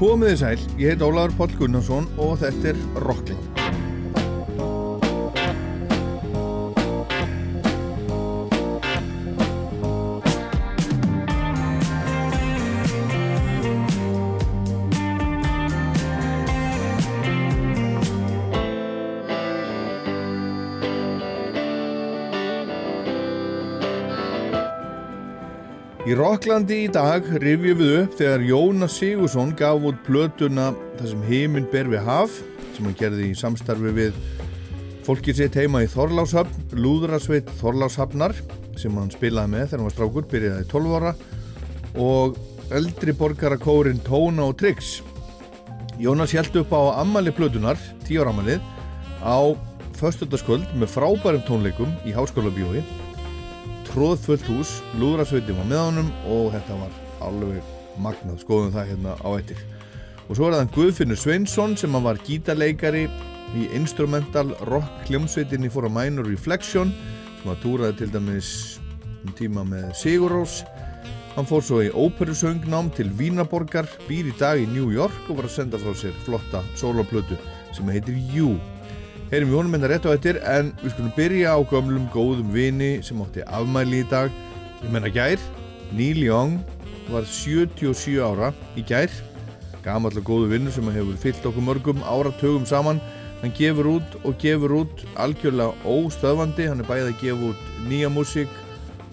Komið þið sæl, ég heit Ólaður Póll Gunnarsson og þetta er Rockland. Í Rokklandi í dag rifjum við upp þegar Jónas Sigursson gaf út plötuna Það sem heiminn ber við haf sem hann gerði í samstarfi við fólkið sitt heima í Þorláshafn Lúðrasveit Þorláshafnar sem hann spilaði með þegar hann var strákur byrjaði 12 ára og eldri borgarakórin Tóna og Tryggs Jónas held upp á ammali plötunar 10 ára ammalið á föstutaskvöld með frábærum tónleikum í Háskóla bíói tróðfullt hús, lúðrasveitin var með honum og þetta var alveg magnað, skoðum það hérna á eittir og svo er það Guðfinnur Sveinsson sem var gítarleikari í instrumental rock hljómsveitinni fór að Minor Reflection sem að túraði til dæmis um tíma með Sigurós hann fór svo í óperusöngnám til Vínaborgar, býr í dag í New York og var að senda frá sér flotta soloplötu sem heitir You heyrim við honum enda rétt á eittir en við skulum byrja á gömlum góðum vini sem átti afmæli í dag. Ég menna gær, Neil Young var 77 ára í gær. Gamallega góðu vinnu sem hefur fyllt okkur mörgum áratögum saman. Hann gefur út og gefur út algjörlega óstöðvandi. Hann er bæðið að gefa út nýja músík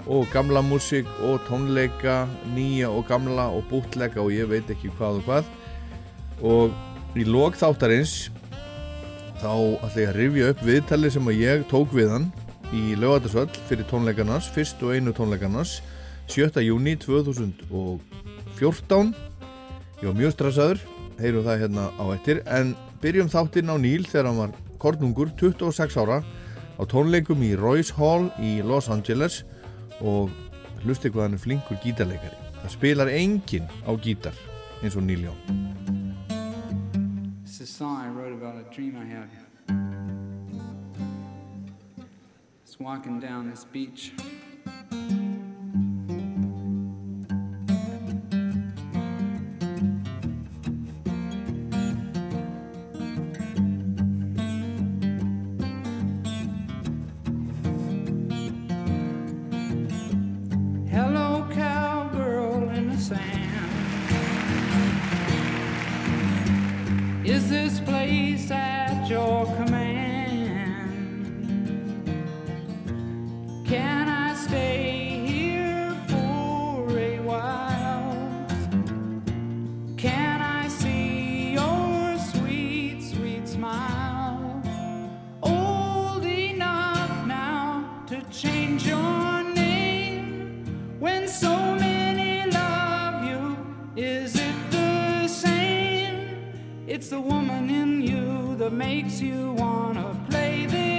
og gamla músík og tónleika nýja og gamla og bútleika og ég veit ekki hvað og hvað. Og í lók þáttarins þá ætla ég að rifja upp viðtali sem að ég tók við hann í lögatarsvöld fyrir tónleikarnas, fyrst og einu tónleikarnas 7. júni 2014 ég var mjög stressaður heyrum það hérna á ettir en byrjum þáttinn á Níl þegar hann var kornungur 26 ára á tónleikum í Royce Hall í Los Angeles og hlusti hvað hann er flinkur gítarleikari það spilar enginn á gítar eins og Níl Jón song I wrote about a dream I had. It's walking down this beach. Hello, cowgirl in the sand. Is this place at your command? Can I stay It's the woman in you that makes you wanna play this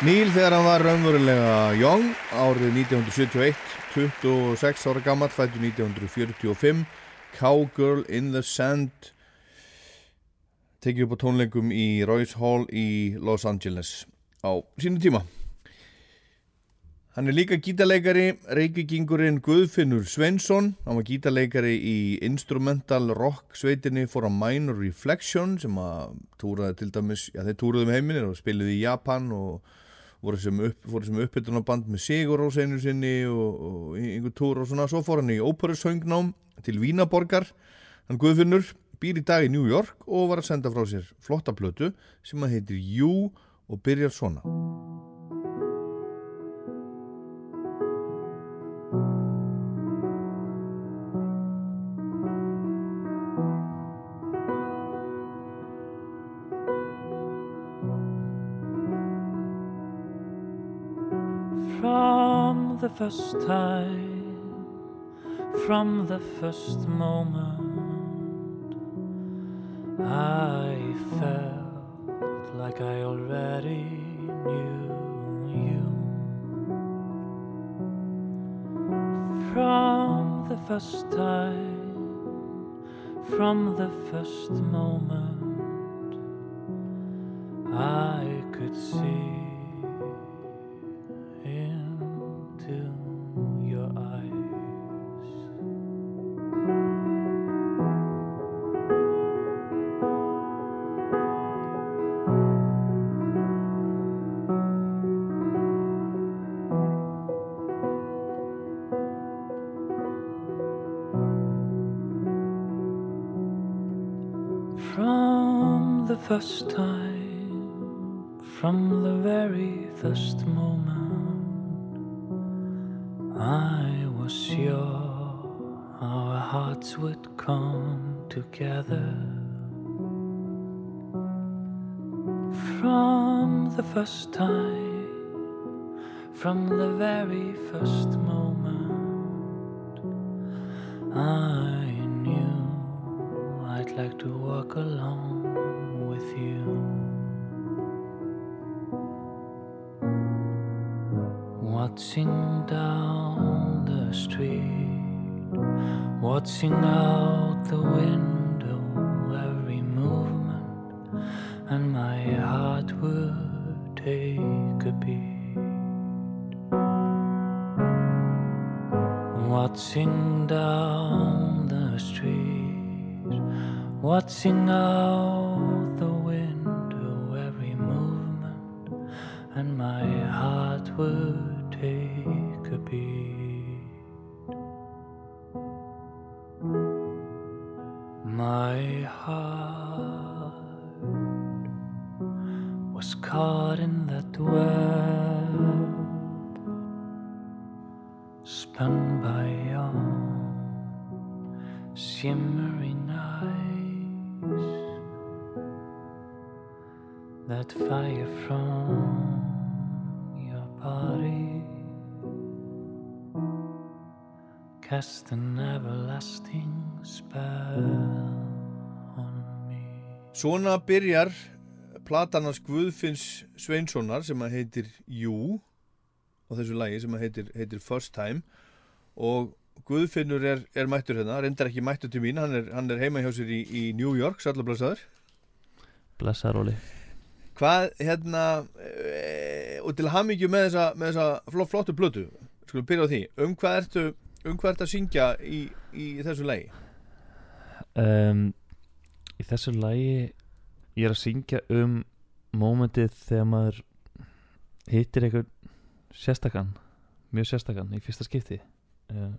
Neil þegar hann var raunverulega young árið 1971 26 ára gammal fættu 1945 Cowgirl in the Sand tekið upp á tónleikum í Royce Hall í Los Angeles á sínu tíma. Hann er líka gítarleikari, reykingingurinn Guðfinnur Svensson, hann var gítarleikari í instrumental rock sveitinni For a Minor Reflection sem að túraði til dæmis, já þeir túraði um heiminir og spiluði í Japan og voru sem, upp, sem uppbytunarband með Sigur Rós einu sinni og, og einhver túr og svona, svo fór hann í óperusöngnám til Vínaborgar, hann Guðfinnur býr í dag í New York og var að senda frá sér flotta plötu sem að heitir You og byrjar svona. From the first time, from the first moment, I felt like I already knew you. From the first time, from the first moment, I first time, from the very first moment, I was sure our hearts would come together. From the first time, from the very first moment, I knew I'd like to walk along watching out the window, every movement, and my heart would take a beat. Watching down the street, watching out That fire from your body? Cast an everlasting spell on me. Svona byrjar platanars Guðfinns Sveinssonar sem að heitir You og þessu lagi sem að heitir, heitir First Time. Og Guðfinnur er, er mættur hérna, reyndar ekki mættur til mín hann er, hann er heima hjá sér í, í New York sallablasaður Blessaróli hvað hérna e, og til hamingju með þessa, með þessa flott, flottu plötu skulum byrja á því. Um hvað ertu um hvað ertu að syngja í, í þessu lagi? Um, Í þessu lagi Ég er að syngja um Mómentið þegar maður Hittir einhvern sérstakann Mjög sérstakann í fyrsta skipti. Uh,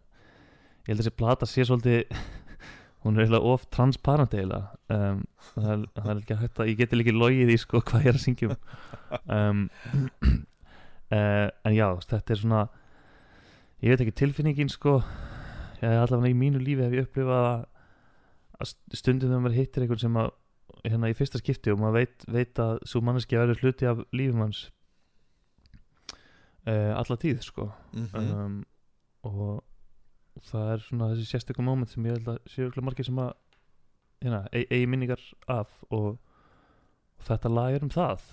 Ég held að þessi plata sé svolítið Hún er eiginlega of transparent eiginlega. Um, það, það er ekki að Ég geti líka logið í sko hvað ég er að syngja um. Uh, En já, þetta er svona Ég veit ekki tilfinningin sko. Ég, allavega í mínu lífi hef ég upplifað að, að st- stundum þegar maður hittir einhvern sem að hérna í fyrsta skipti og maður veit, veit að svo manneski verður hluti af lífum hans uh, alla tíð sko. Mhm. um, og það er svona þessi sérstökum moment sem ég held að séu örugglega margir sem að hérna, eigi, minningar af og, og þetta lag er um það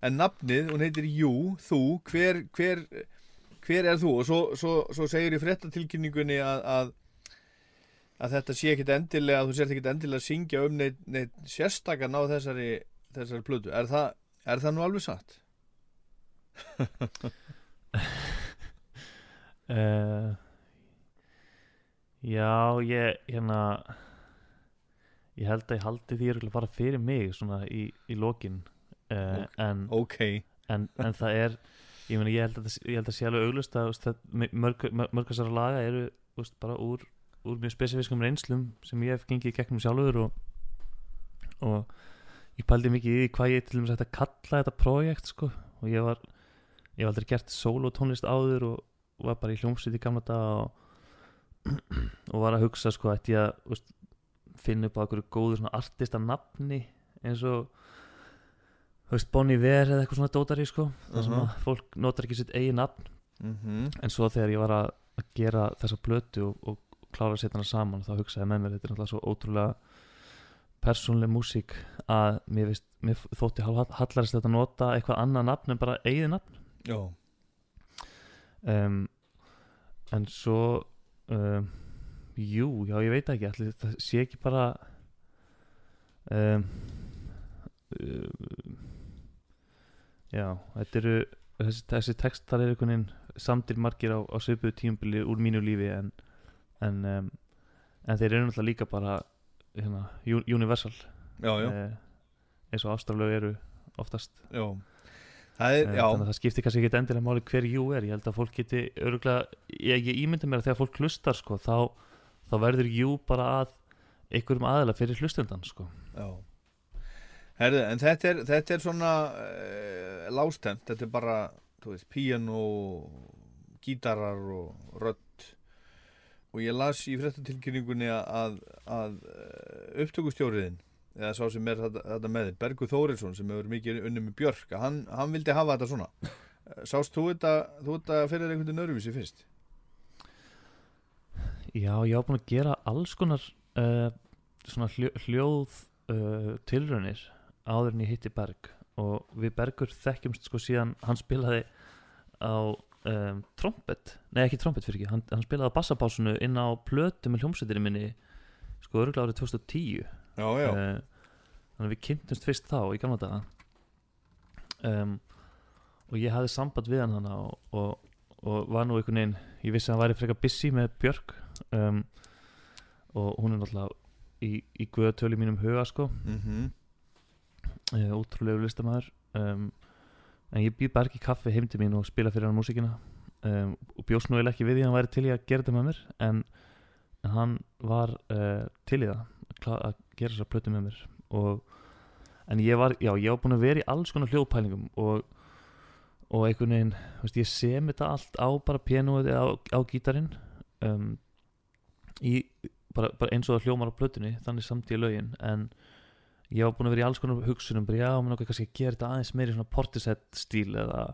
En nafnið, hún heitir Jú, þú, hver, hver, hver er þú? Og svo, svo, svo segir í fréttatilkynningunni að, að, að þetta sé ekkit endilega, þú sért ekkit endilega að syngja um neitt, neitt sérstakann á þessari, þessari plötu. Er það, er það nú alveg satt? uh, Já, ég hérna ég held að ég haldi því bara fyrir mig svona í, í lokin uh, Ok. en, Ok. en, en það er ég, meni, ég, held að, það- ég held að sé alveg auglust að þú veist, það- mörg, mörg, mörg þessara laga eru veist, bara úr, úr mjög spesifiskum reynslum sem ég hef gengið gegnum sjálfur og, og ég pældi mikið í hvað ég til dæmis hægt að kalla þetta projekt sko og ég var ég hef aldrei gert solo tónlist áður og var bara í hljómsveit í gamla daga og, og var að hugsa sko ætti ég að veist, finna upp á einhverju góðu svona artista nafni eins og veist Bonnie Ver eða eitthvað svona dótari sko þar sem Mhm. að fólk notar ekki sitt eigin nafn. Mm en svo þegar ég var að, að gera þessa plötu og, og klára að setja hana saman þá hugsaði með mér þetta er náttúrulega svo ótrúlega persónleg músík að mér, veist, mér þótti hallarist þetta að nota eitthvað annað nafn en bara eigin nafn. Um, en svo um, jú, já ég veit ekki allir, það sé ekki bara um, um, já, þetta eru þessi, þessi textar eru einhvern veginn samtir margir á, á svipuðu tímubili úr mínu lífi en en, um, en þeir eru náttúrulega líka bara hérna, universal. Já, já, eh, eins og ástraflög eru oftast. Já. Það er, Eh, já, þannig að það skiptir kannski ekki endilega máli hver jú er ég held að fólk geti örgulega ég, ég ímynda mér að þegar fólk hlustar sko, þá, þá verður jú bara að einhverjum aðila fyrir hlustundan sko. já. Herðu, en þetta er, þetta er svona uh, lástemt, þetta er bara, veist, píano, gítarar og rödd. Og ég las í fréttatilkynningunni að, að eh, upptökustjóriðin, eða sá sem er þetta, þetta með Bergur Þórilsson sem hefur mikið unnum með Björk, hann, hann vildi hafa þetta svona. Eh, Sást þú þetta, þú þetta fyrir einhvern veginn öðruvísi fyrst? já, ég á búin að gera alls konar uh, svona hljó, hljóð uh, tilraunir áður en ég hitti Berg og við Bergur þekkjumst sko síðan hann spilaði á um, trompet, nei ekki trompet fyrir ekki hann, hann spilaði á bassapásunu inn á plötu með hljómsveitinni minni sko örgulega árið 2010 Já, já. Eh, þannig að við kynntumst fyrst þá í gamla daga. Um, og ég hafði samband við hann hana og, og, og var nú einhvern veginn ég vissi að hann væri frekar busy með Björk. Um, og hún er náttúrulega í, í guðatölu mínum huga sko. Mm uh, útrúlegu listamæður um, en ég býð Berg í kaffi heim til mín og spila fyrir hann músíkina. Um, og bjóst nú eiginlega ekki við því að hann væri til í að gera þetta með mér en, en hann var uh, til í það. Að gera þessar plötu með mér. Og, en ég var, já, ég var búin að vera í alls konar hljóðpælingum og, og einhvern veginn, veist, ég sem þetta allt á bara pianoið eða á, á gítarinn um, í, bara, bara eins og það hljómar á plötunni þannig samt í lögin. En ég var búin að vera í alls konar hugsunum bara já, nokkað kannski að gera þetta aðeins meiri svona Portishead stíl eða,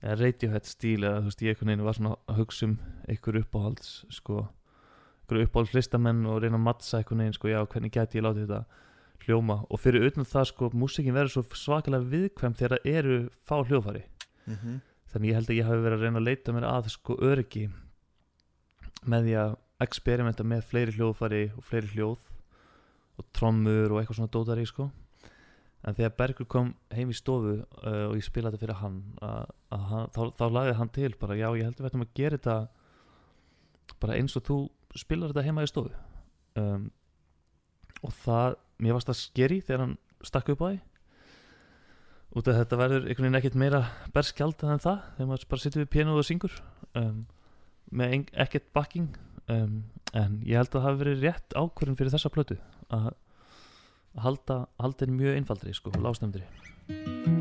eða Radiohead stíl eða þú veist, ég einhvern veginn var svona að hugsa um einhver uppáhalds sko, einhver uppáhalds listamenn og reyna að mattsa einhvern veginn sko, já, hvernig gæti ég látið þetta hljóma? Og fyrir utan það sko, músikin verður svo svakalega viðkvæm þegar það eru fá hljófari -hmm. þannig ég held að ég hafi verið að reyna að leita mér að sko öryggi með því að experimenta með fleiri hljóðfæri og fleiri hljóð og trommur og eitthvað svona dótari sko. En þegar Bergur kom heim í stofu uh, og ég spilaði þetta fyrir hann, að, að hann þá, þá lagði hann til bara já ég held að við ættum að gera þetta bara eins og þú spilar þetta heima í stofu. Um, og það, mér varst það skeri þegar hann stakk upp á því. Út af þetta verður einhvern veginn ekkert meira berskjald en það þegar maður bara sittur við pianoð og syngur. Um, með ekkert backing. Um, en ég held að það hafi verið rétt ákvörðin fyrir þessa plötu að halda, halda er mjög einfaldri sko, lásnefndri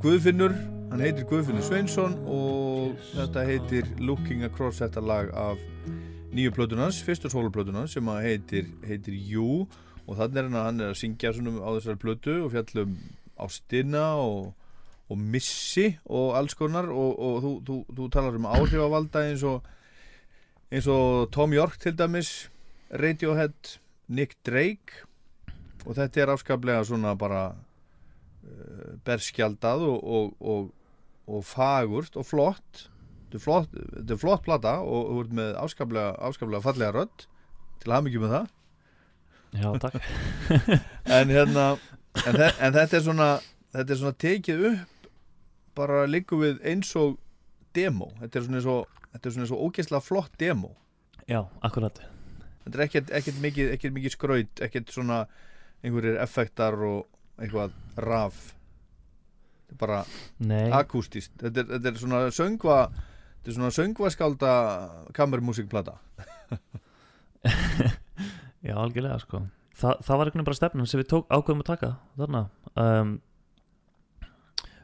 Guðfinnur, hann heitir Guðfinnur Sveinsson og þetta heitir Looking Across þetta lag af nýju plötunans, fyrstu soloplötunans sem heitir, heitir You. Og þannig er hann að hann er að syngja á þessari plötu og fjallum ástina og, og missi og alls konar. Og, og þú, þú, þú talar um áhrifavalda eins og eins og Tom York til dæmis Radiohead, Nick Drake. Og þetta er afskaplega svona bara berskjaldað og, og, og, og fagurt og flott. Þetta er flott, þetta er flott plata og þú ert með afskaplega, afskaplega fallega rödd. Til hamingjum með það. Já, takk. En hérna en, þe en þetta er svona þetta er svona tekið upp bara líku við eins og demo. Þetta er svona eins og þetta er svona eins og ógeðslega flott demo. Já, akkurat. Þetta er ekkert, mikið, mikið skraut ekkert svona einhverjir effektar og eitthvað raf. Bara Nei, akústist þetta er, þetta er svona söngva þetta er svona söngvaskálda kamermúsikplata já, algjörlega sko. Þa, Það var einhvern veginn bara stefnan sem við tók, ákveðum að taka þarna. Um,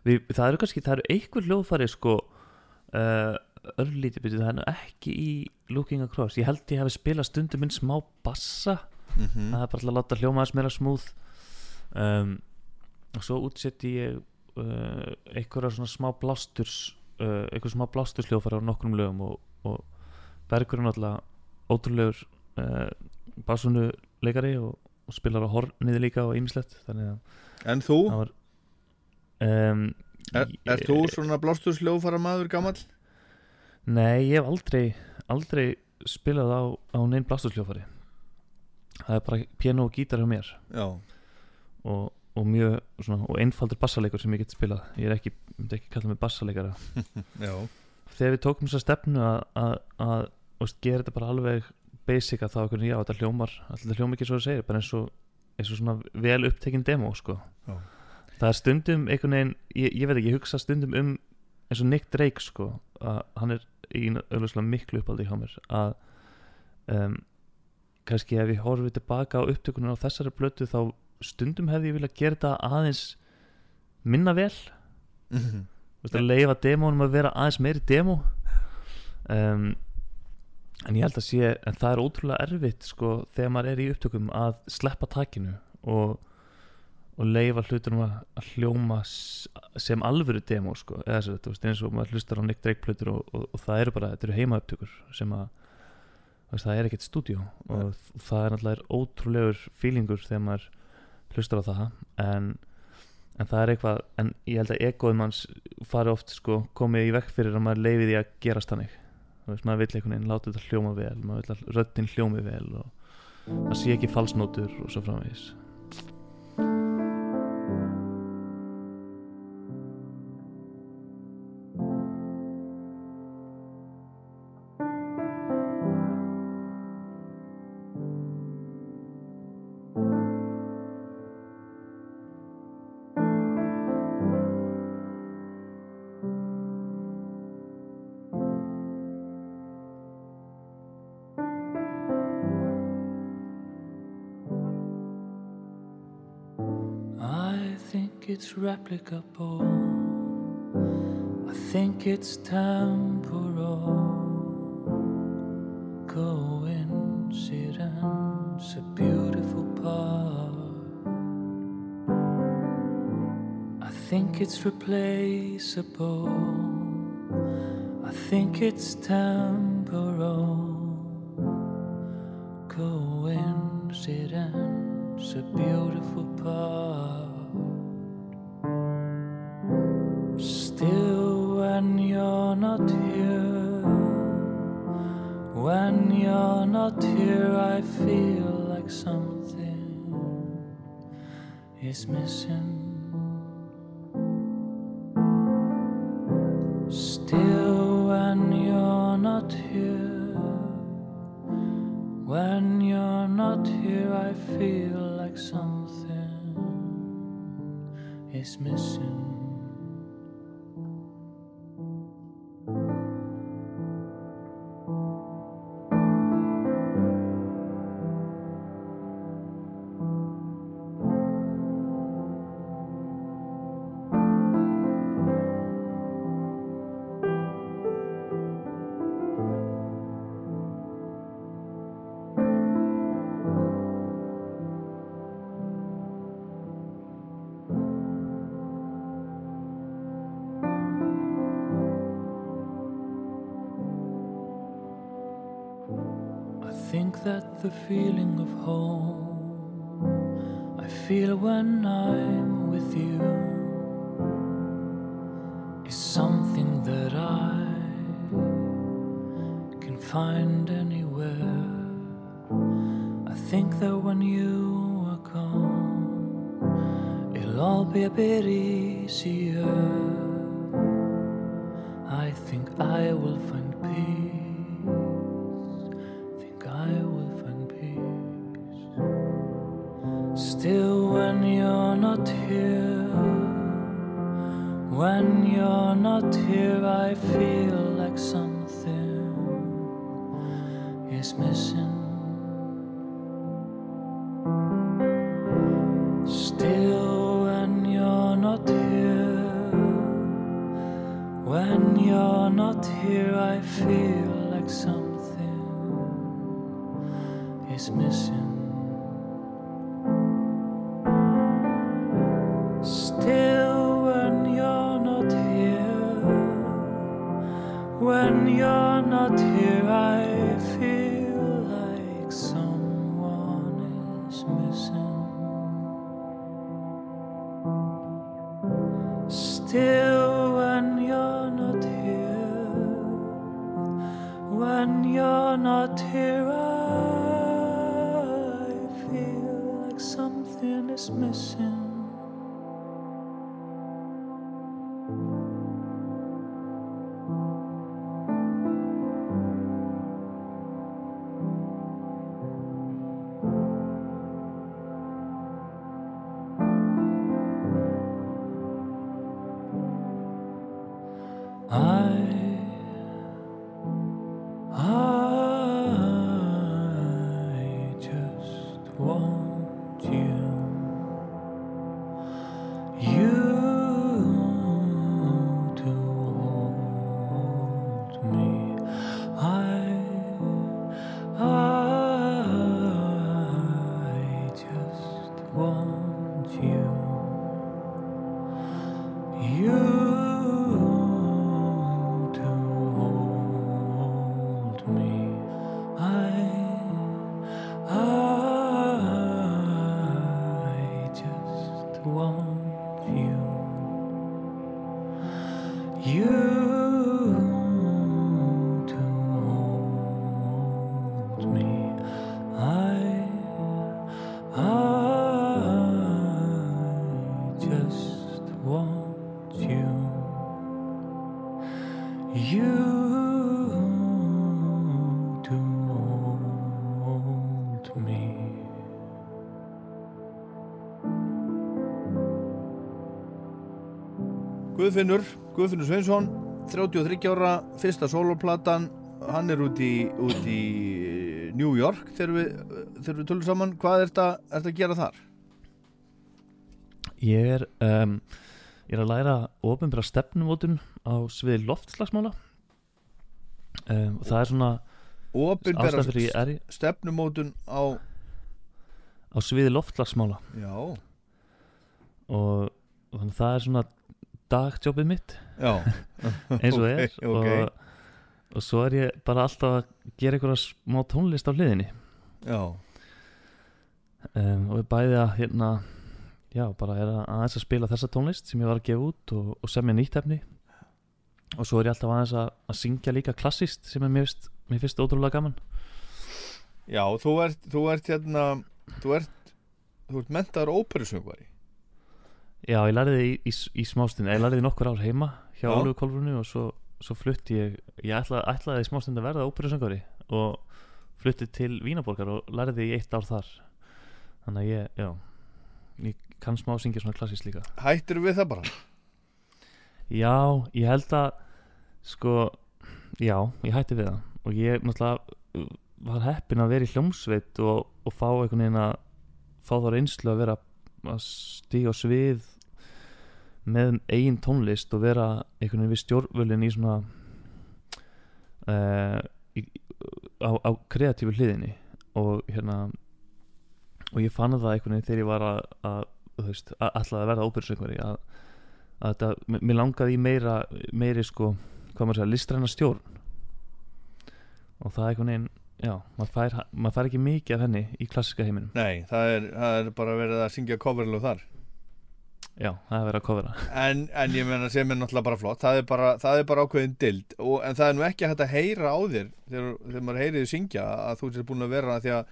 við, það eru kannski, það eru einhver hljóðfæri sko uh, örlítið byrju, það er nú ekki í Looking Across, ég held ég hefði spilað stundum minn smá bassa. Mm það er bara að láta hljóma aðeins meira smúð um, og svo útsetti ég uh, einhverja svona smá blasturs uh, einhverja smá blasturs hljóðfæri á nokkrum lögum og, og Bergur er náttúrulega ótrúlegur uh, basunu leikari og, og spilar á horniði líka og að En þú, var um, er, er þú svona blástursljófara maður gamall? Nei, ég hef aldrei aldrei spilað á, á neinn blastursljófari það er bara piano og gítar hjá mér. Já, og, og mjög svona, og einfaldur bassalegur sem ég get spilað ég er ekki, myndi ekki kalla mig bassaleikara þegar við tókum þess að stefnu að, að, að veist, gera þetta bara alveg basic að þá okkur, já þetta hljómar alltaf hljómar ekki svo að segja, bara eins og eins og svona vel upptekinn demo sko. Já. það er stundum einhvern veginn, ég, ég veit ekki, ég hugsa stundum um eins og Nick Drake sko, að hann er í auðvitað miklu uppaldi hjá mér að um, kannski ef ég horfið tilbaka á upptökunum á þessari blötu þá stundum hefði ég viljað gera þetta aðeins minna vel. Mhm. Þú veist, að leifa demónum að vera aðeins meiri demo um, en ég held að sé en það er ótrúlega erfitt sko þegar maður er í upptökum að sleppa takinu og, og leifa hlutunum að, hljóma sem alvöru demo sko eða þess að þú veist eins og maður hlustar á Nick Drake plötur og, og, og það eru bara, þetta eru heima upptökur sem að það er ekkert stúdíó og það er náttúrulega ótrúlegur feelingur þegar maður hlustar á það en en það er eitthvað, en ég held að egoið manns fari oft sko komið í vekk fyrir að maður leiði því að gerast þannig. Maður vill einhvern veginn láta þetta hljóma vel maður vill að röddinn hljómi vel og maður sé ekki falsnótur og svo framvegis it's replicable. I think it's temporal. Coincidence, a beautiful part. I think it's replaceable. I think it's temporal. Coincidence, a beautiful part. Is missing. The feeling of home I feel when I'm with you is something that I can find anywhere. I think that when you are gone, it'll all be a bit easier. I think I will find peace when you're not here, I feel like something is missing. Still, when you're not here, When you're not here, I feel like something is missing. Guðfinnur, Guðfinnur Sveinsson 33 ára, fyrsta soloplatan hann er út í, út í eh, New York þegar við, þegar við tölum saman. Hvað er þetta að gera þar? Ég er, um, ég er að læra ofinbæra stefnumótun á sviði loftslagsmála. Um, og það er svona í, stefnumótun á á sviði loftslagsmála. Já, og, og þannig að það er svona dagjobbið mitt. Eins og Ok, er. ok. og, og svo er ég bara alltaf að gera einhverja smá tónlist á hliðinni. Já, um, og við bæði að hérna já, bara er að aðeins að spila þessa tónlist sem ég var að gefa út og, og semja nýtt efni. Og svo er ég alltaf aðeins að, að syngja líka klassist sem er mér finnst, mér finnst ótrúlega gaman. Já, þú ert þú ert hérna þú ert, þú ert mentaður óperusöngvari Já, ég lærði í, í, í smástund ég lærði í nokkur ár heima hjá Kolfrunu og svo, svo flutti ég ég ætlaði, ætlaði í smástund að verða óperusöngari og flutti til Vínaborgar og lærði í eitt ár þar. Þannig að ég, já ég kann smá syngja svona klassist líka. Hættir við það bara? Já, ég held að sko, já, ég hætti við það. Og ég náttúrulega uh, var heppinn að vera í hljómsveit og, og fá einhvern veginn að fá þá reynslu að vera að stíga á svið með eigin tónlist og vera einhvern veginn við stjórnvölin í svona uh, í, á, á kreatífu hliðinni. Og hérna og ég fann það einhvern veginn þegar ég var að, að þú veist, alltaf að verða óbyrðsöngvari að að þetta, mér langaði í meira meiri sko, hvað maður segja, listræna stjórn. Og það er einhvern veginn, já, maður fær, maður fær ekki mikið af henni í klassiska heiminum. Nei, það er, það er bara verið að syngja coverlög þar. Já, það er verið að kofera en, en ég menna sem er náttúrulega bara flott það er bara, það er bara ákveðin dild. Og, en það er nú ekki hægt að heyra á þér þegar, þegar maður heyriði syngja að þú sér búin að vera því að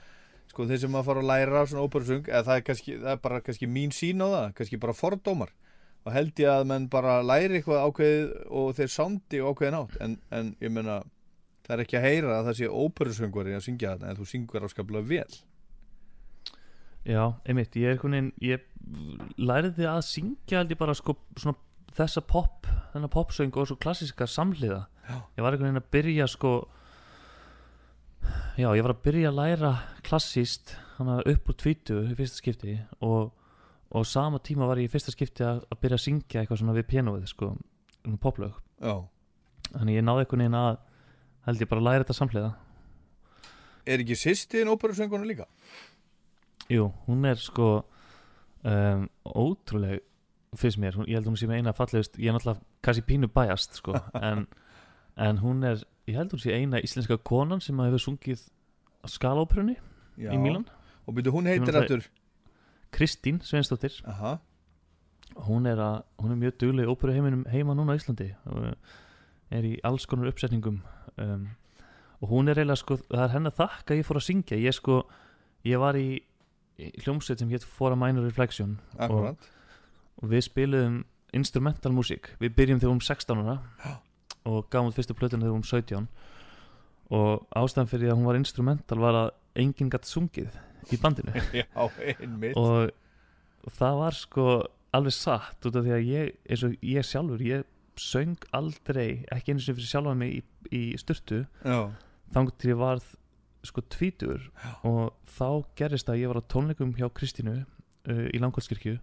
sko þeir sem að fara að læra svona óperusöng eða það er, kannski, það er bara kannski mín sín á það kannski bara fordómar. Og held ég að menn bara læri eitthvað ákveðið og þeir sándi ákveðin átt en, en ég menna það er ekki að heyra að það sé óperusöngvari að syngja þetta en þú syngur áskaplega vel. Já, einmitt, ég er veginn ég læriði að syngja held ég bara sko, svona þessa pop þennan popsöng og svo klassiska samhliða. Já. ég var einhvern veginn að byrja sko já, ég var að byrja að læra klassíst hana upp úr tvítu í fyrsta skipti og, og sama tíma var ég í fyrsta skipti að, að byrja að syngja eitthvað svona við pianoið sko, um poplög. Já, þannig ég náði einhvern veginn að held ég bara að læra þetta samhliða. Er ekki sýstiðin óperusöngunum líka? Jú, hún er sko um, ótrúleg fyrst mér, hún, ég held hún sé með eina fallegust ég er náttúrulega kannski pínu bæjast sko, en, en hún er ég held hún sé eina íslenska konan sem hefur sungið skalóperunni í Mílan, Og byrju, hún heitir aftur? Kristín Sveinsdóttir. Aha, hún er, að, hún er mjög dugleg óperu heiminum heima núna á Íslandi. og er í alls konar uppsetningum um, og hún er eiginlega sko, það er henni að þakka ég fór að syngja. Ég sko, ég var í, í hljómsveit sem hétt For a Minor Reflection akkurat. og við spiluðum instrumental músík. Við byrjum þegar við um 16 ára Já. og gáum út fyrstu plötuna þegar við um 17 og ástæðan fyrir að hún var instrumental var að enginn gætt sungið í bandinu. Já, einmitt. Og það var sko alveg satt út af því að ég, eins og ég sjálfur ég söng aldrei ekki eins og fyrir sjálfa mig í, í styrtu Já, þangt til ég varð sko tvítur og þá gerist að ég var á tónleikum hjá Kristínu uh, í Langholtskirkju.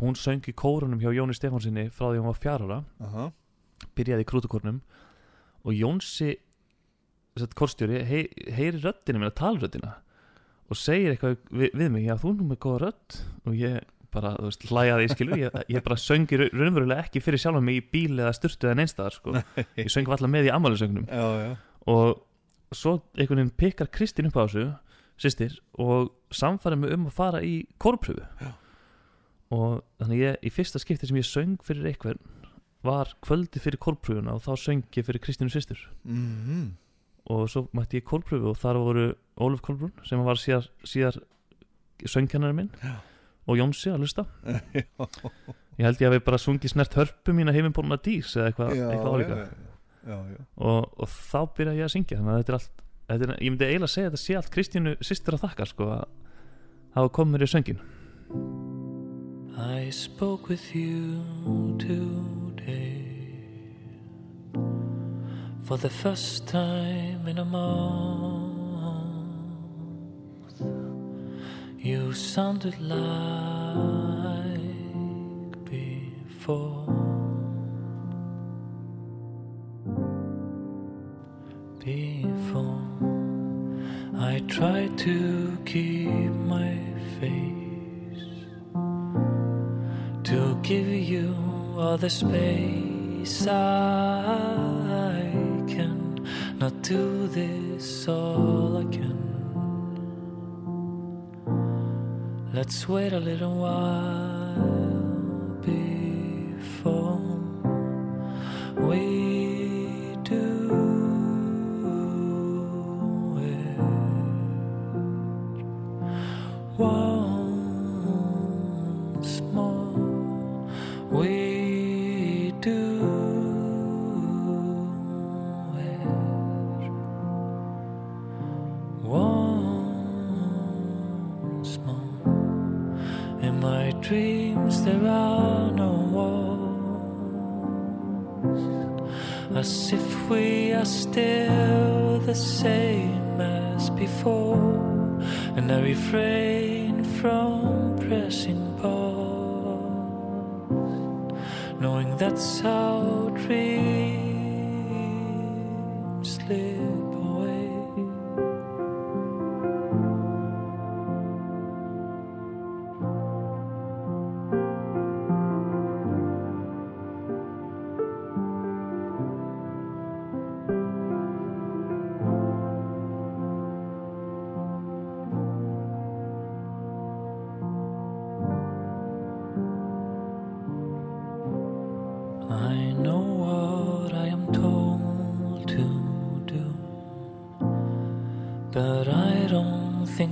Hún söng í kórunum hjá Jóni Stefánsinni frá því hún var fjárara aha. Byrjaði í krútukornum og Jónsi korstjóri hei, heyri röddina minna, talröddina og segir eitthvað við, við mig, já þú er nú með góða rödd. Og ég bara, þú veist, hlæjaði í skilu ég, ég bara söngi raunverulega ekki fyrir sjálfa mig í bíl eða styrtu eða neinstæðar sko. ég söngi alltaf með í já og svo einhvern veginn pikkar Kristín upp á þessu sýstir og samfæri mig um að fara í kórpröfu. Já. og þannig ég, í fyrsta skipti sem ég söng fyrir einhvern var kvöldi fyrir kórpröfuna og þá söng ég fyrir Kristínu sýstur mm og svo mætti ég kórpröfu og þar voru Ólaf Kolbrún sem var síðar, síðar söngkennari minn. Já. Og Jónsi að lusta ég held ég að við bara sungið snert hörpu mína heiminbóluna dís eða eitthvað Já, eitthva álíka já, já, já. og, og þá byrjaði ég að syngja þannig að þetta er allt þetta er, ég myndi eiginlega að segja að þetta sé allt Kristínu sýstur að þakka sko að hafa komið mér í söngin I spoke with you today For the first time in a month You sounded like before before. I try to keep my face, to give you all the space I can. Not do this all again. Let's wait a little while before we there are no walls as if we are still the same as before. And I refrain from pressing pause, knowing that's how dreams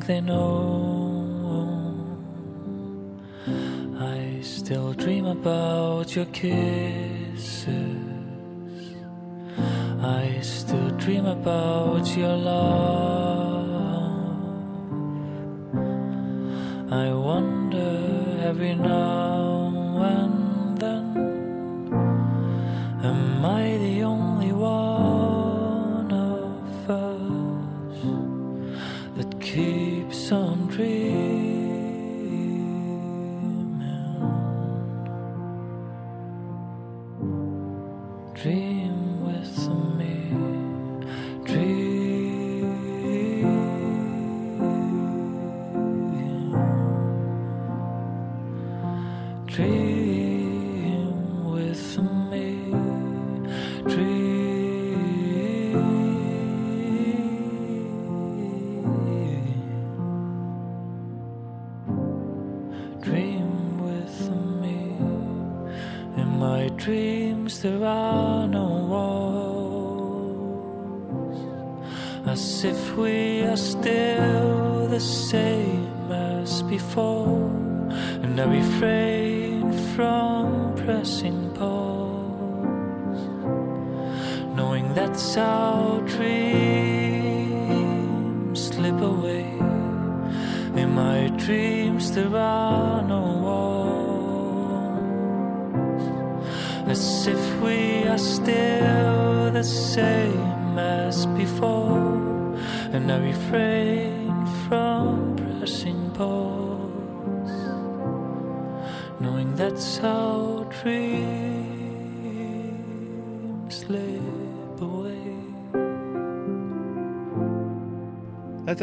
they know. I still dream about your kisses. I still dream about your love. creep.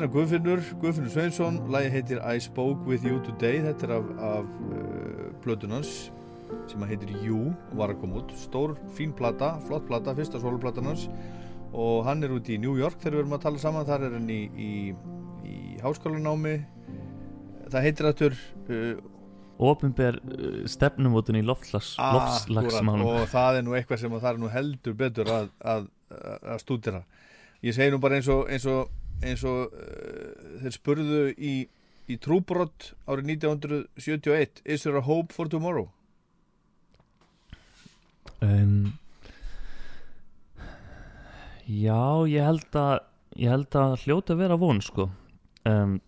Að Guðfinnur, Guðfinnur Sveinsson. Lægi heitir I Spoke With You Today. Þetta er af, af uh, plötunans sem að heitir You var að koma út. Stór, fín plata, flott plata, fyrsta soloplatanans og hann er út í New York þegar við erum að tala saman, þar er hann í, í, í háskólanámi. Það heitir aftur uh, Opinber uh, stefnumótun í loftslags, loftslagsmálum. og það er nú eitthvað sem að það er nú heldur betur að, að, að stúdira ég segi nú bara eins og eins og, eins og uh, þeir spurðu í, í trúbrott árið 1971 Is there a hope for tomorrow? um, Já, ég held að ég held að hljóta að vera von sko. Um,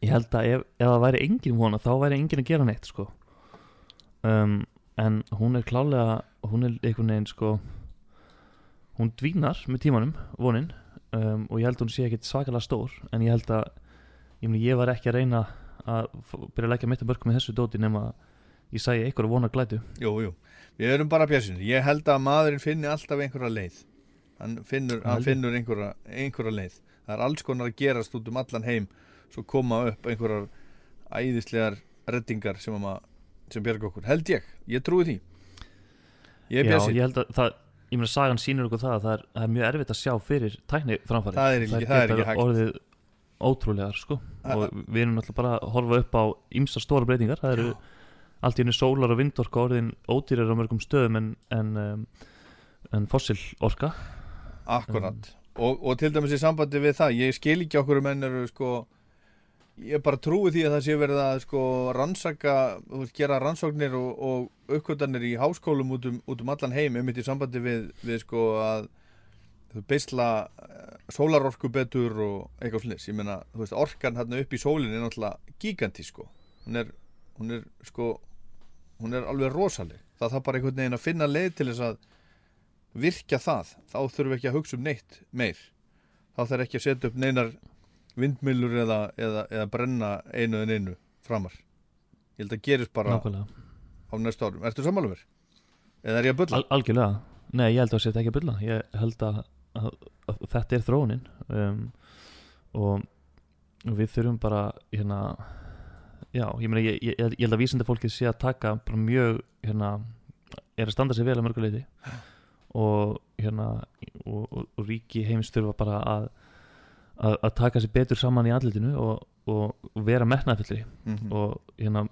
ég held að ef, ef það væri engin vona þá væri engin að gera neitt sko. Um, en hún er klálega hún er einhvern veginn sko hún dvínar með tímanum vonin um, og ég held að hún sé ekkit svakalega stór en ég held að ég, meni, ég var ekki að reyna að byrja að leggja mitt að börkum með þessu dóti nema ég sæi einhverju vona glætu. Jú, jú, við erum bara björnsinn ég held að maðurinn finni alltaf einhverja leið. Hann finnur, hann finnur einhverja, einhverja leið. Það er alls konar að gerast út um allan heim svo koma upp einhverjar æðislegar reddingar sem, sem bjarga okkur, held ég, ég trúi því. Ég er Já, björnsinn ég held að það ég meina sagan sýnir okkur það að það er, það er mjög erfitt að sjá fyrir tækni framfæri Það er ekki- það er ekki hægt. orðið ótrúlegar sko. Það- og við erum náttúrulega bara að horfa upp á ýmsa stóra breytingar. Það eru allt í henni sólar og vindorka orðin ódýrar á mörgum stöðum en, en, um, en fossil orka. Akkurat. Og, og til dæmis í sambandi við það ég skil ekki okkur menn eru sko ég bara trúi því að það sé verið að sko rannsaka, gera rannsóknir og, og uppkvöldanir í háskólum út um, út um allan heim, einmitt í sambandi við, við sko að beisla sólarorku betur og eitthvað slis, ég meina, veist, orkan hérna upp í sólinn er náttúrulega giganti sko, hún er, hún er sko, hún er alveg rosaleg, það þarf bara einhvern veginn að finna leið til þess að virkja það, þá þurfum við ekki að hugsa um neitt meir, þá þarf ekki að setja upp neinar vindmillur eða, eða, eða brenna einu en einu framar. Ég held að gerist bara nákvæmlega, á næstu árum, ertu sammála mér? eða er ég að bulla? Al, algjörlega. Nei, ég held að þetta ekki að bylla ég held að, að, að þetta er þróunin. Um, og við þurfum bara hérna já, ég meina, ég, ég, ég held að vísinda fólkið sé að taka mjög hérna, er að standa sig vel að mörguleiti og hérna og, og, og ríki heims þurfa bara að, að, að taka sér betur saman í andlitinu og, og, vera metnaðfyllri Mm -hmm. og hérna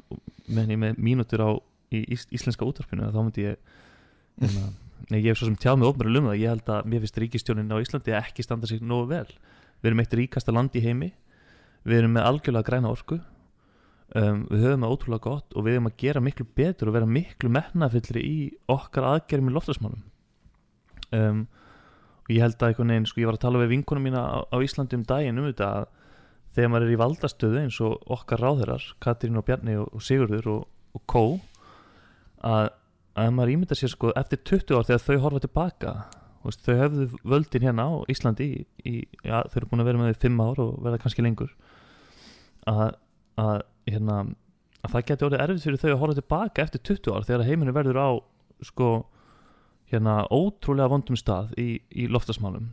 með, með mínútur á í ís, íslenska útvarpinu þá myndi ég hérna, nei, ég hef svo sem tjáð mig ofnbæri um það. Ég held að mér finnst ríkistjónin á Íslandi ekki standa sig nógu vel. Við erum eitt ríkasta land í heimi. Við erum með algjörlega græna orku. Um, við höfum það ótrúlega gott og við erum að gera miklu betur og vera miklu metnafyllri í okkar aðgerðum í loftasmálum um, og ég held að einhvern veginn, sko ég var að tala við vinkunum mína á, á Íslandi um daginn um þetta að þegar maður er í valdastöðu eins og okkar ráðherrar, Katrín og Bjarni og, og Sigurður og, og Kó að, að maður ímynda sér sko eftir 20 ár þegar þau horfa tilbaka veist, þau höfðu völdin hérna á Íslandi í, í, já, þau eru búin að vera með þau 5 ár og verða kannski lengur að, að hérna að það geti orðið erfitt fyrir þau að horfa tilbaka eftir 20 ár þegar heiminu verður á sko hérna ótrúlega vondum stað í, í loftasmálum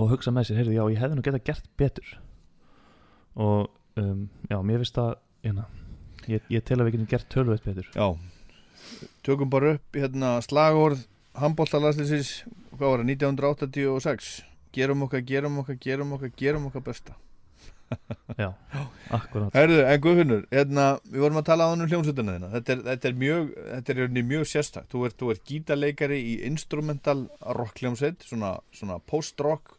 og hugsa með sér, heyrðu, já, ég hefði nú geta gert betur. Og um, já, mér finnst það hérna, ég, ég tel að við getum gert tölvöld betur. Já, tökum bara upp hérna slagorð handbóltalaslisins, hvað var það, 1986 gerum okkar, gerum okkar, gerum okkar, gerum okkar besta já, akkurat. Herðu, en Guðfinnur, hérna, við vorum að tala á hann um hljómsveitina þina þetta er, þetta er mjög, þetta er rauninni mjög sérstakt, þú ert, þú ert gítarleikari í instrumental rock hljómsveit svona, svona post-rock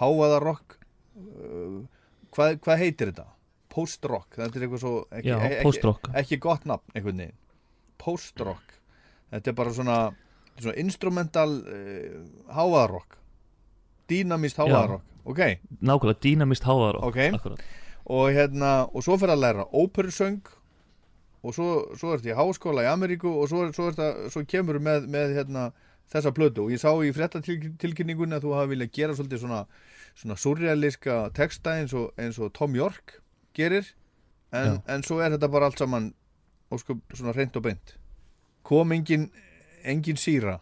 háaða rock. Uh, hvað, hvað heitir þetta? Post-rock, þetta er eitthvað svo ekki, já, ekki, ekki gott nafn einhvern veginn. Post-rock. Þetta er bara svona, svona instrumental uh, háaðarrock dýnamist háaðarrock ok, nákvæmlega dýnamist háðar Ok. akkurat. Og hérna og svo fyrir að læra óperusöng og svo, svo ertu í háskóla í Ameríku og svo, svo, að- svo kemur með, með hérna, þessa plötu. Og ég sá í fréttatilkynningunni að þú hafi viljað gera svolítið svona, svona surrealiska texta eins og, eins og Tom York gerir. En, en svo er þetta bara allt saman sko svona reynd og beint. Kom engin, engin síra?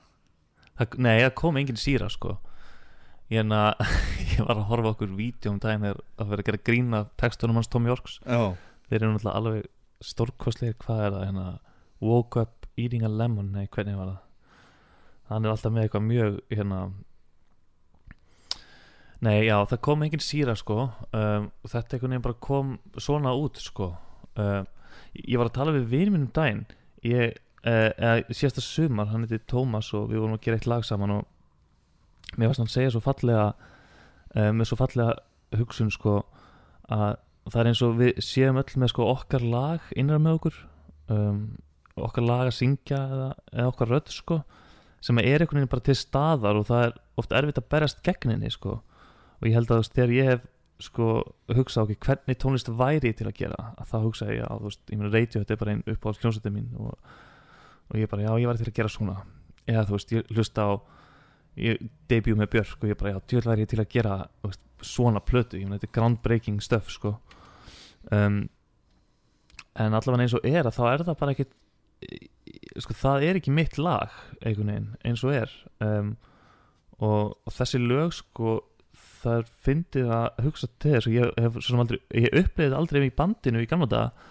Það, nei, það kom engin síra sko ég, hérna, ég var að horfa okkur vídeo um daginn þegar að vera að gera grína textunum hans Tom Yorks. Já, þeir eru náttúrulega alveg stórkostlegir hvað er það hérna woke up eating a lemon nei hvernig var það? Hann er alltaf með eitthvað mjög hérna nei já það kom engin síra sko um, og þetta einhvern veginn bara kom svona út sko um, ég var að tala við vinið minn um daginn ég, uh, eða síðasta sumar hann heiti Tómas og við vorum að gera eitt lag saman og mér varst hann að segja svo fallega uh, með svo fallega hugsun sko að það er eins og við séum öll með sko okkar lag innra með okkur um, okkar lag að syngja eða, eða okkar rödd sko sem er einhvern veginn bara til staðar og það er oft erfitt að berast gegn henni sko. Og ég held að þú veist, þegar ég hef sko hugsað okkur hvernig tónlist væri til að gera að það hugsaði ég að þú veist, ég meina radio þetta er bara einn upp á hljómsveitin mín og, og ég bara já ég væri til að gera svona. Eða þú veist ég hlusta á ég debut með Björk og ég bara já djöðl væri ég til að gera veist, svona plötu, ég meina þetta er groundbreaking stuff sko. Um, en allavega eins og er að þá er það bara ekkit sko það er ekki mitt lag einhvern veginn eins og er. Um, og, og þessi lög sko það er fyndið að hugsa til þess. Og ég hef svo sem aldrei ég upplifið aldrei í bandinu í gamla daga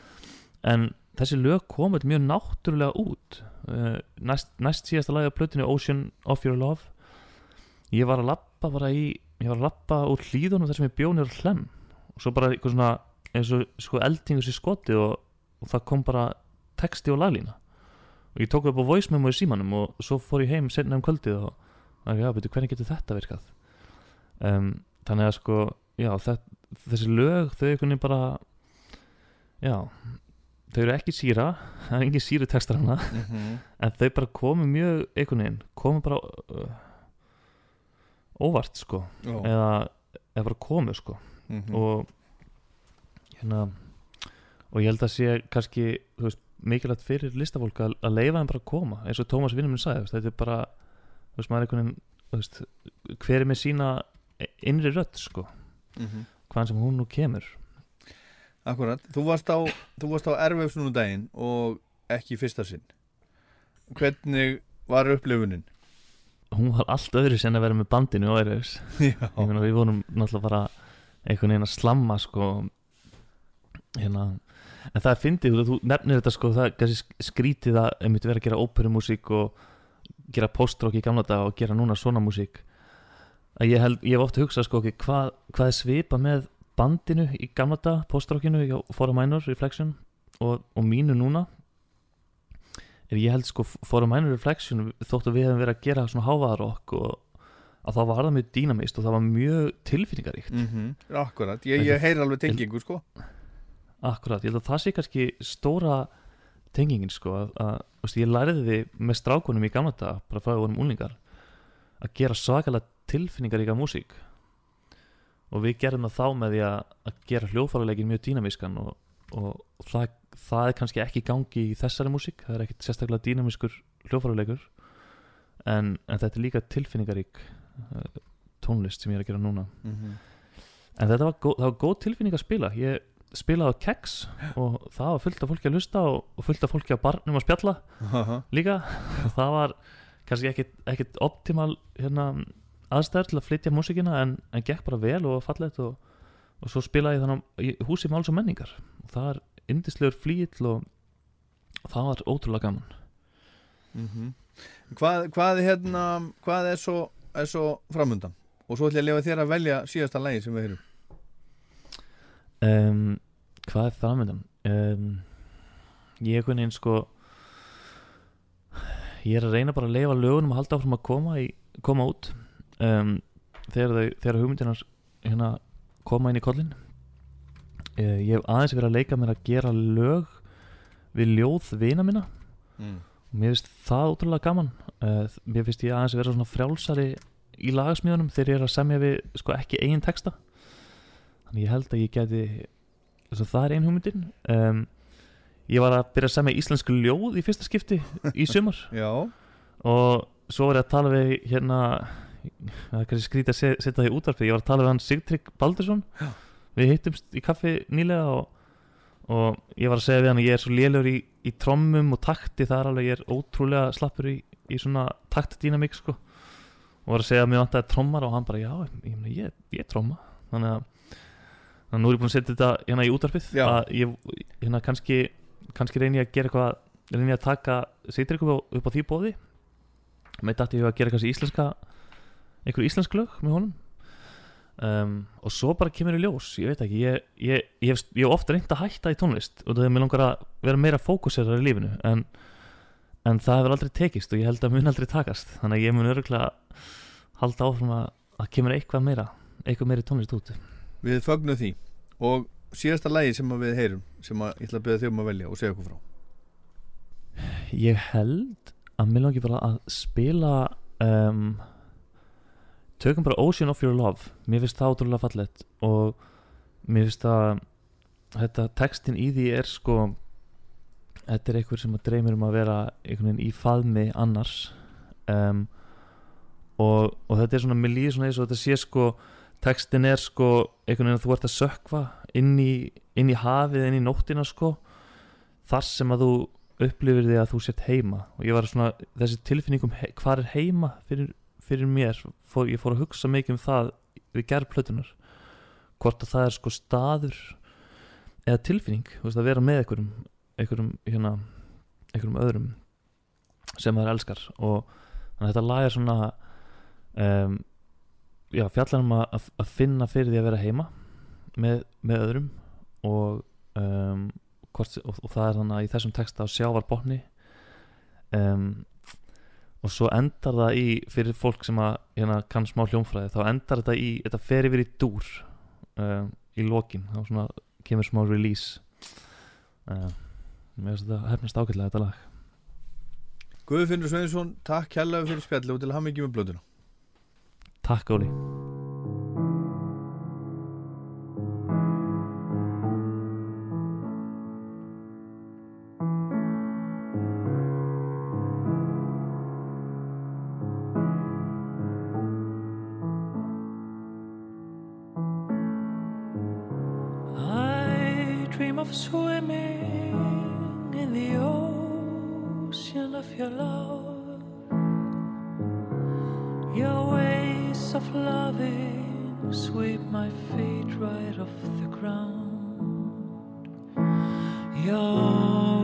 en þessi lög komið mjög náttúrulega út. Uh, næst, næst síðasta lagi á plötinu Ocean of Your Love ég var að lappa bara í ég var að lappa úr hlýðunum þar sem ég bjónir hlem og svo bara eitthvað svona eins og sko eldingur sér skoti og, og það kom bara texti og laglína. Og ég tók upp á voice memo í símanum og svo fór ég heim senna um kvöldið og og já, betur, hvernig getur þetta virkað? Um, þannig að sko já, það, þessi lög þau veginn bara já, þau eru ekki síra það er engin síru textar hana. Mm en þau bara komu mjög einhvern veginn, komu bara uh, óvart sko já. eða, eða bara komu sko mhm. og hérna og ég held að sé kannski þú veist, mikilvægt fyrir listafólk að, að leifa þeim bara að koma eins og Tómas vinnum minn sagði þetta er bara þú veist, maður er einhvern veginn hver er með sína innri rödd sko, Mhm. hvaðan sem hún nú kemur Akkurat, þú varst á, þú varst á erfefsunum daginn og ekki fyrsta sinn Hvernig var upplifunin? Hún var allt öðru sen að vera með bandinu og meina við vorum náttúrulega bara einhvern veginn að slamma sko hérna. En það er fyndið, þú, nefnir þetta sko það skrítið að einmitt vera að gera óperumúsík og gera postrock í gamla dag og gera núna svona músík. Að ég held, ég hef oft hugsað sko hvað, hvað er svipa með bandinu í gamla dag, postrockinu hjá Fora Minor Reflection og, og mínu núna er ég held sko Fora Minor Reflection þótt að við hefum verið að gera svona hávaðarokk og að það var það mjög dýnamist og það var mjög tilfinningaríkt. Mm akkurat, ég, ég heyr alveg tengingu sko. Akkurat, ég held að það sé kannski stóra tengingin sko að, að þú veist, ég læriði því með strákunum í gamla dag bara frá að við vorum úlingar að gera svakalega tilfinningaríka músík. Og við gerðum það þá með því að, að gera hljóðfæruleikin mjög dýnamískan og, og það, það er kannski ekki gangi í þessari músík, það er ekkit sérstaklega dýnamískur hljóðfæruleikur en, en þetta er líka tilfinningarík uh, tónlist sem ég er að gera núna. Mm -hmm. En þetta var, það var góð tilfinning að spila. Ég spilaði á keks og það var fullt af fólki að lusta og, og fullt af fólki að barnum að spjalla líka. Og það var kannski ekkit, ekkit optimal hérna, aðstæður til að flytja músikina en, en gekk bara vel og fallegt og, og svo spilaði ég þannig í húsi máls og menningar. Og það er yndislegur flýill og það var ótrúlega gaman. Mm hvað, hvað, hérna, hvað er svo, er svo framundan? Og svo ætla ég að lefa þér að velja síðasta lagi sem við heyrum. Um, Hvað er framöndan? Um, ég er einhvern veginn sko ég er að reyna bara að leifa lögunum að halda áfram að koma, í, koma út. Um, þegar, þegar hugmyndinar hérna, koma inn í kollin uh, ég hef aðeins verið að leika mér að gera lög við ljóð vina minna. Mm. og mér finnst það ótrúlega gaman. Uh, mér finnst ég aðeins vera svona frjálsari í lagasmíðunum þegar ég er að semja við sko ekki eigin texta. Þannig ég held að ég geti þess að það er ein hugmyndin. Um, ég var að byrja að semja íslensku ljóð í fyrsta skipti í sumar. Og svo var ég að tala við hérna það er kannski skrítið að se- setja það í útvarpið. Ég var að tala við hann Sigtrygg Baldursson. Já. við hittumst í kaffi nýlega og, og ég var að segja við hann að ég er svo lélegur í, í trommum og takti. Það er alveg, ég er ótrúlega slappur í, í svona taktdýnamík sko. Og var að segja að mér vantaði trommar og hann bara já, ég, ég, ég er tromma. Þannig að, þannig að nú er ég búin að setja þetta hérna í að ég hérna kannski kannski reyni ég að gera eitthvað reyni ég að taka Sigtrygg upp á því bóði með dætti ég að gera kannski íslenska einhver íslensk lög með honum. Um, og svo bara kemur í ljós ég veit ekki, ég, ég, ég, hef, ég hef ofta reynd að hætta í tónlist og það er mér langar að vera meira fókusera í lífinu en, en það hefur aldrei tekist og ég held að mun aldrei takast. Þannig að ég mun örgulega halda áfram að það kemur eitthvað meira eitthvað meira tónlist út við fögnum því. Og síðasta lagi sem við heyrum sem að ég ætla að byrja þig um að velja og segja okkur frá. Ég held að mér langi bara að spila um, tökum bara Ocean of Your Love. Mér finnst það ótrúlega fallegt og mér finnst það þetta textin í því er sko þetta er einhver sem að dreymir um að vera einhvern veginn í faðmi annars. Um, og, og þetta er svona, mér líður svona eins og þetta sé sko textin er sko einhvern veginn að þú ert að sökva inn í, inn í hafið, inn í nóttina sko þar sem að þú upplifir því að þú sért heima. Og ég var svona, þessi tilfinningum hvað er heima fyrir, fyrir mér fór, ég fór að hugsa mikið um það við gerð plötunar hvort að það er sko staður eða tilfinning, veist, að vera með einhverjum einhverjum, hérna einhverjum öðrum sem maður elskar. Og þetta lag er svona um, já, fjallar um að, að finna fyrir því að vera heima með, með öðrum og um, hvort, og, og það er þannig að í þessum texta á sjávarbotni um, og svo endar það í fyrir fólk sem að hérna, kann smá hljómfræði þá endar þetta í, þetta fer yfir í dúr um, í lokin þá svona kemur smá release. Um, mér finnst þetta hefnast ágætlega þetta lag. Guðfinnur Sveinsson, takk kærlega fyrir spjalli og til að hafa mikið með blöðuna. Takk Óli of loving sweep my feet right off the ground. Your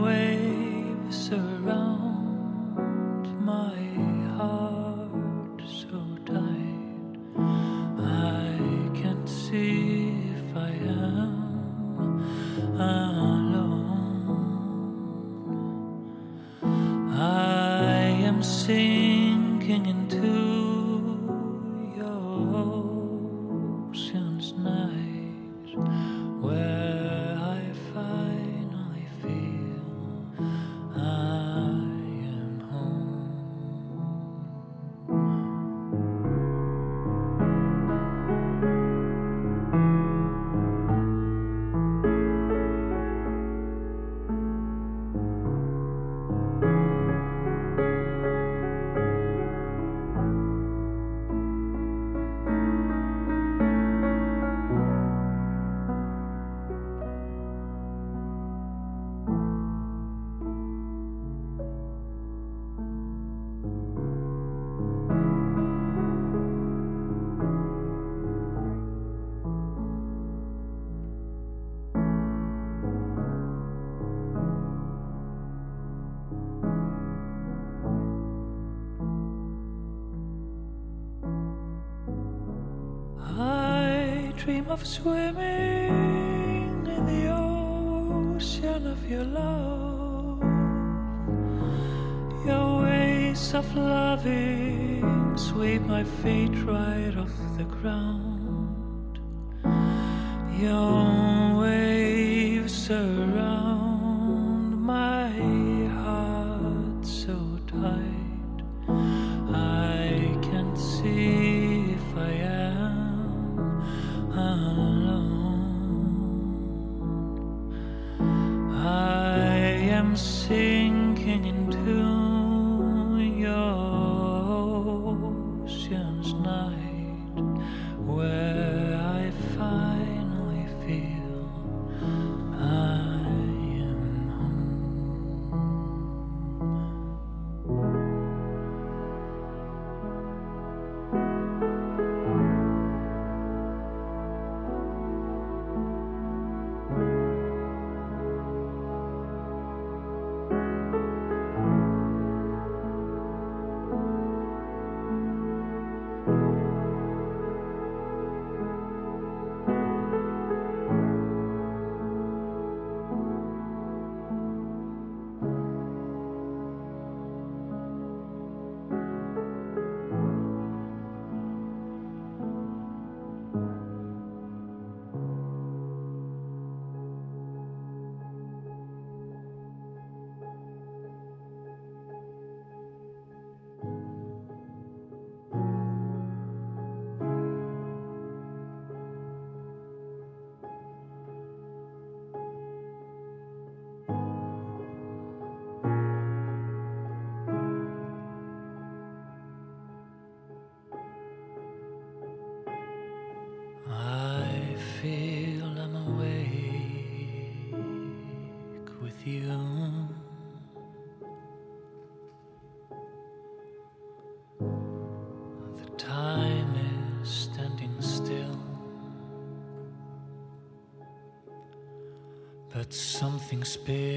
of swimming in the ocean of your love. Your ways of loving sweep my feet right off the ground. Be.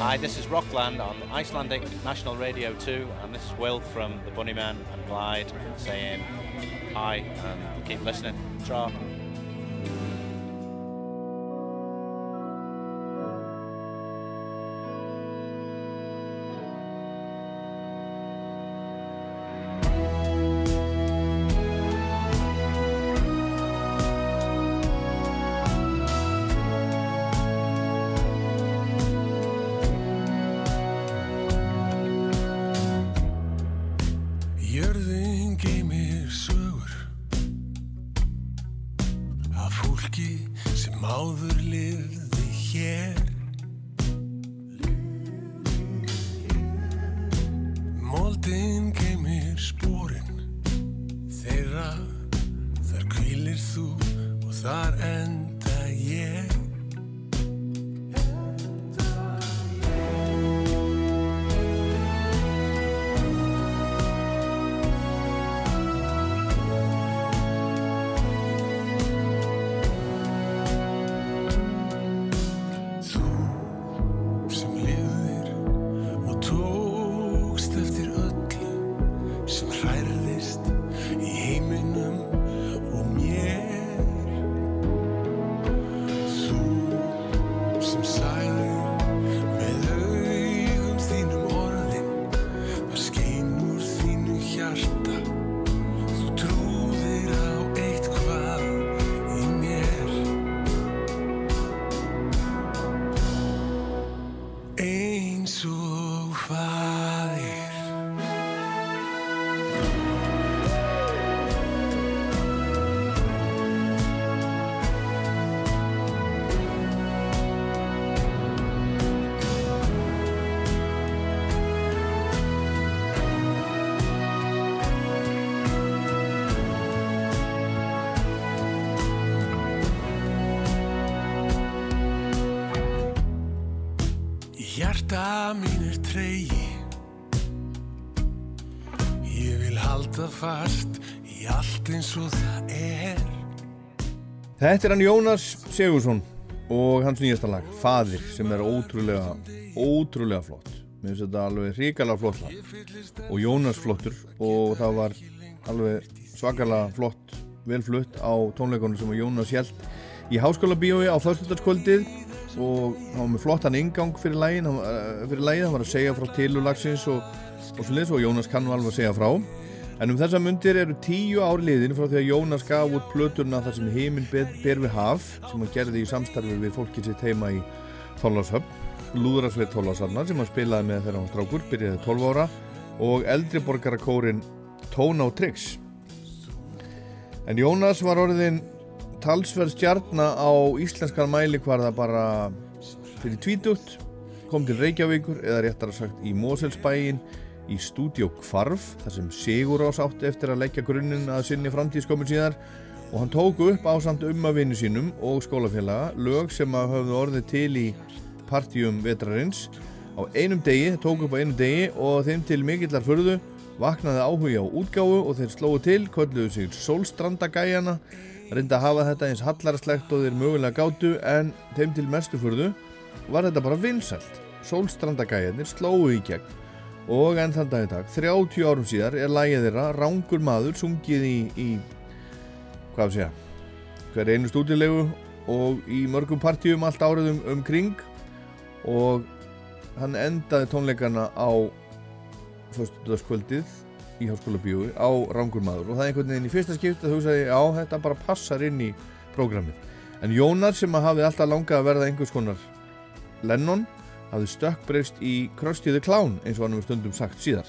Hi, this is Rockland on Icelandic National Radio 2, and this is Will from the Bunnymen and Glide saying hi and keep listening. Tra. Tregi. Ég vil halda fast í allt eins og það er. Þetta er hann Jónas Sigursson og hans nýjasta lag, Fadir, sem er ótrúlega, ótrúlega flott. Mér finnst þetta alveg hrikalega flott lag. Og Jónas flottur og það var alveg svakalega flott, velflutt á tónleikonum sem Jónas hjælt í háskóla bíói á föstudagskvöldið og hann var með flottan ingang fyrir hann, uh, fyrir lagið, hann var að segja frá tilulagsins og, og svolítið og Jónas kann nú alveg að segja frá. En um þessa mundir eru tíu ár liðin frá því að Jónas gaf út plöturna þar sem heiminn ber, ber við haf sem hann gerði í samstarfi við fólkið sitt heima í Þorláshöfn, Lúðrasveit Þorlásarnar sem hann spilaði með þegar hann var strákur, byrjaði 12 ára og eldri borgarakórin Tóna og Tryggs. En Jónas var orðin talsverð stjarna á íslenskan mælikvarða bara fyrir tvítugt, kom til Reykjavíkur eða réttar að sagt í Moselsbæin í stúdíó Kvarf þar sem Sigur ás átti eftir að leggja grunninn að sinni framtíðskomin síðar. Og hann tók upp á samt ummavinnu sínum og skólafélaga lög sem að höfðu orðið til í partíum vetrarins. Á einum degi, tók upp á einum degi og þeim til mikillar förðu vaknaði áhuga á útgáfu og þeir slóðu til, kölluðu sig Sólstrandagæjana reynda að hafa þetta eins hallarslegt og þeir mögulega gátu en þeim til mestu förðu var þetta bara vinsælt. Sólstrandagæjanir slóðu í gegn. Og enn þann dag í dag, 30 árum síðar er lægið þeirra Rángur maður sungið í, í hvað við segja hver einu stúdilegu og í mörgum partíum allt árið um, um kring. Og hann endaði tónleikana á föstudagskvöldið í Háskóla Bíói á Rángur maður og það er einhvern veginn í fyrsta skipt að hugsaði já þetta bara passar inn í prógramið en Jónar sem hafði alltaf langað að verða einhvers konar Lennon hafði stökkbreyst í the Clown eins og hann hefur stundum sagt síðar.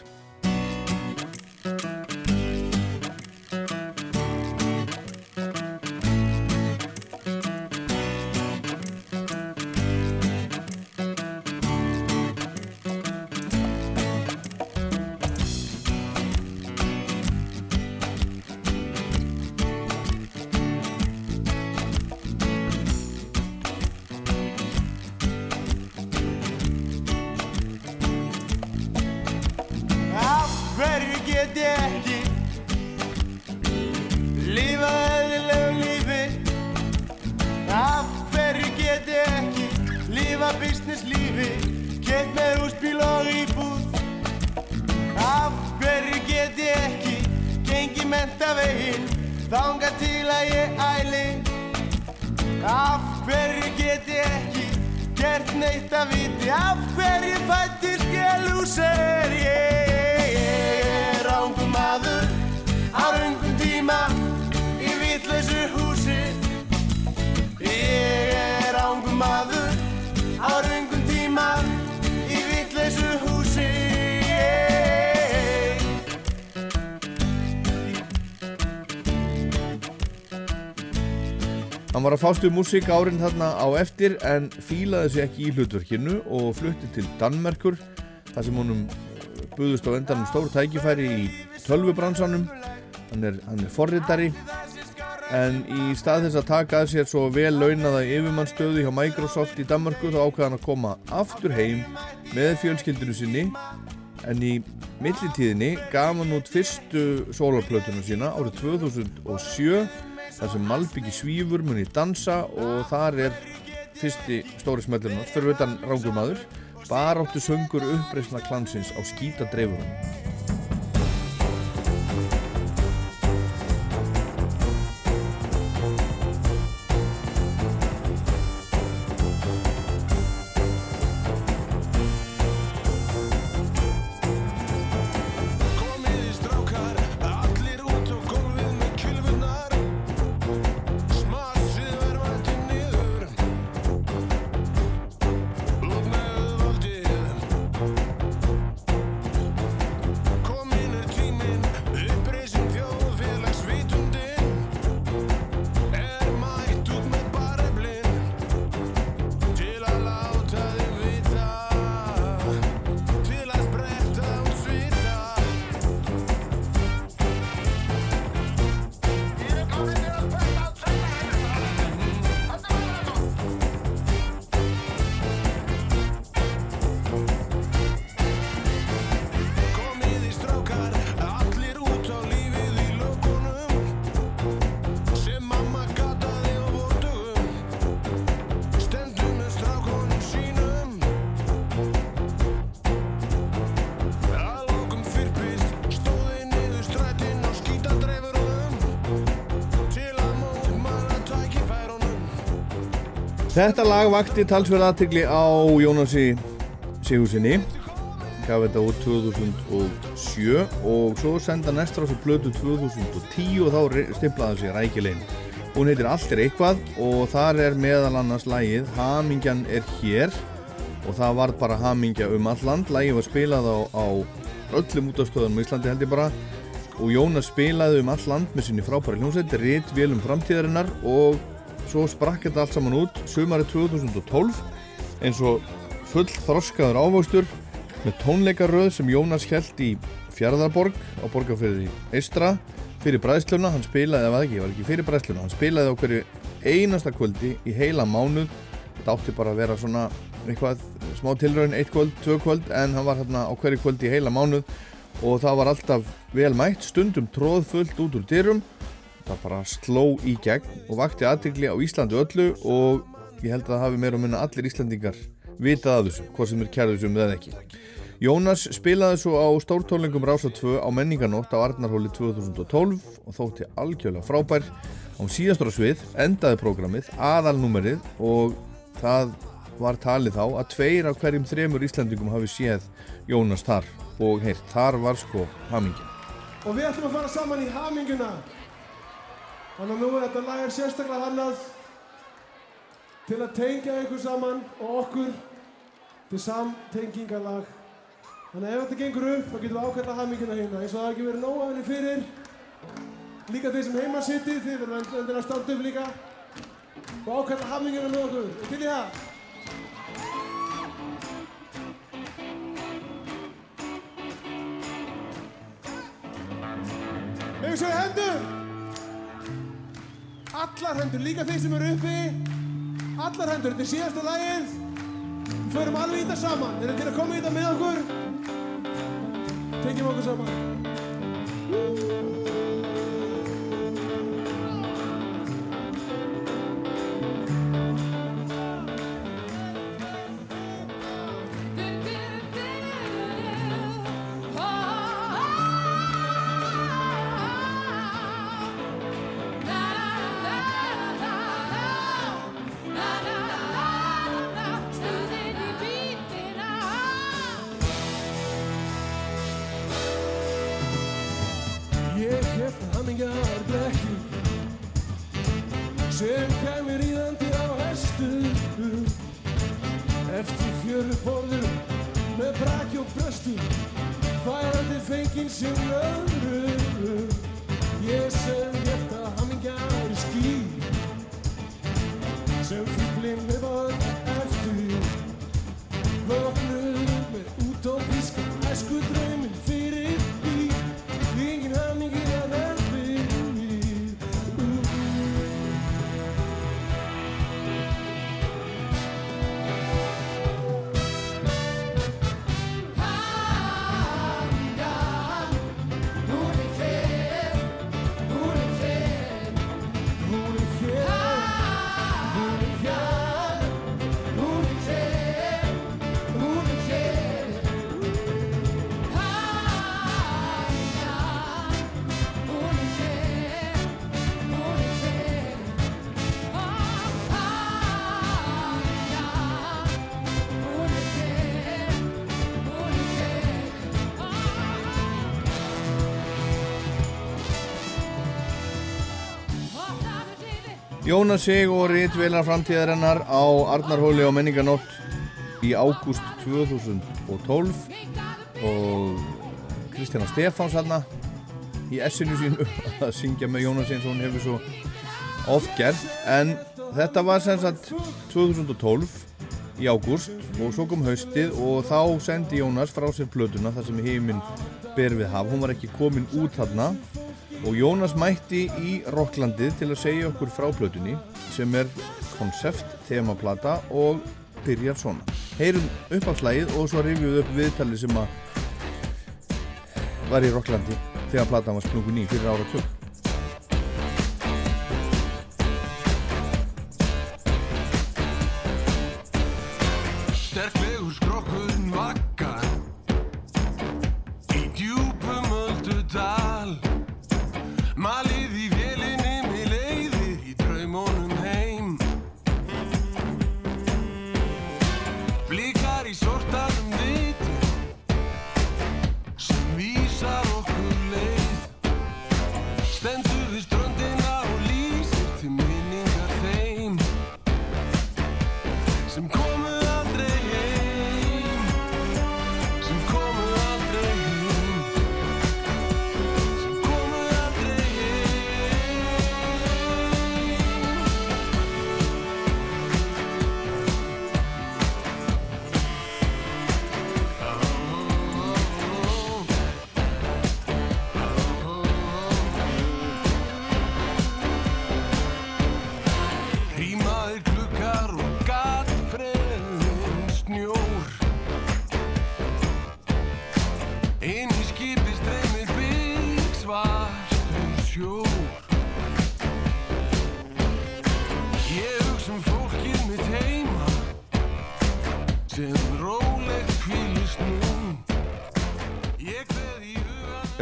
Við músík árin þarna á eftir en fílaði sig ekki í hlutverkinu og flutti til Danmerkur þar sem honum buðust á endanum stór tækifæri í tölvubransanum. Hann er, er forritari en í stað þess að taka að sér svo vel launaða yfirmannstöðu hjá Microsoft í Danmarku þá ákvaði hann að koma aftur heim með fjölskyldinu sinni. En í millitíðinni gaf hann út fyrstu sólarplötuna sína árið 2007 þar sem Malbyggi svífur muni dansa og þar er fyrsti stóri smellurinn hans fyrir utan rángur maður. Baráttu söngur uppreisna klansins á skítadreifurum Þetta lag vakti talsverð aðtegli á Jónasi Sigursinni gaf þetta úr 2007 og svo senda næstra á sér blödu 2010 og þá hann sér rækilegin hún heitir Allt er eitthvað og þar er meðal annars lagið Hamingjan er hér og það var bara hamingja um all land. Lagið var spilað á, á öllum útastöðunum í Íslandi held ég bara. Og Jónas spilaði um all land með sinni frábæri hljómsveit Rit vélum framtíðarinnar og svo sprakk þetta allt saman út sumari 2012 eins og full þroskaður ávöxtur með tónleikaröð sem Jónas held í Fjarðarborg á borgarfyrði Eistra fyrir bræðsluna, hann spilaði, eða ekki, var ekki fyrir bræðsluna, hann spilaði á hverju einasta kvöldi í heila mánuð. Þetta átti bara að vera svona eitthvað smá tilraun, eitt kvöld, tvö kvöld en hann var hérna á hverju kvöldi í heila mánuð og það var alltaf vel mætt stundum tróðfullt út úr dyrum það bara sló í gegn og vakti aðtegli á Íslandi öllu og ég held að það hafi meira og minna allir Íslandingar vitað af þessu, hvort sem er kærðu þessu eða ekki. Jónas spilaði svo á stórtólingum Rása 2 á menninganótt á Arnarhóli 2012 og þótti algjörlega frábær. Á síðastóra svið endaði prógramið, aðalnúmerið og það var talið þá að tveir af hverjum þremur Íslandingum hafi séð Jónas þar og heyrt, þar var sko hamingin. Og við ætlum að fara saman í haminguna. Þannig að nú er þetta lag er sérstaklega hannað til að tengja ykkur saman og okkur til samtengingalag. Þannig að ef þetta gengur upp, þá getum við ákvæmlega haminguna hérna. Eins og það hafi ekki verið nóg af henni fyrir. Líka þeir sem heima sitið, þið verðum endur að standa upp líka. Og ákvæmlega haminguna með okkur. Er til í það? Megum séu hendur! Allar hendur, líka þeir sem eru uppi. Allar hendur, þetta er síðasta lagið. Við förum alveg í þetta saman. Eru til að koma í þetta með okkur? Tengjum okkur saman. Jónas Sig og Ritvélar framtíðarinnar á Arnarhóli á menninganótt í ágúst 2012 og Kristjana Stefáns hérna í essinu sínu að syngja með Jónas eins og hún hefur svo oft gert. En þetta var sem sagt 2012 í ágúst og svo kom haustið og þá sendi Jónas frá sér plötuna þar sem heiminn ber við haf, hún var ekki komin út þarna og Jónas mætti í Rocklandið til að segja okkur frá plötunni sem er konsept, themaplata og byrjar svona. Heyrum uppáhaldslægið og svo rifjum við upp viðtali sem að var í Rocklandi þegar platan var sprungun í fyrir ára tök.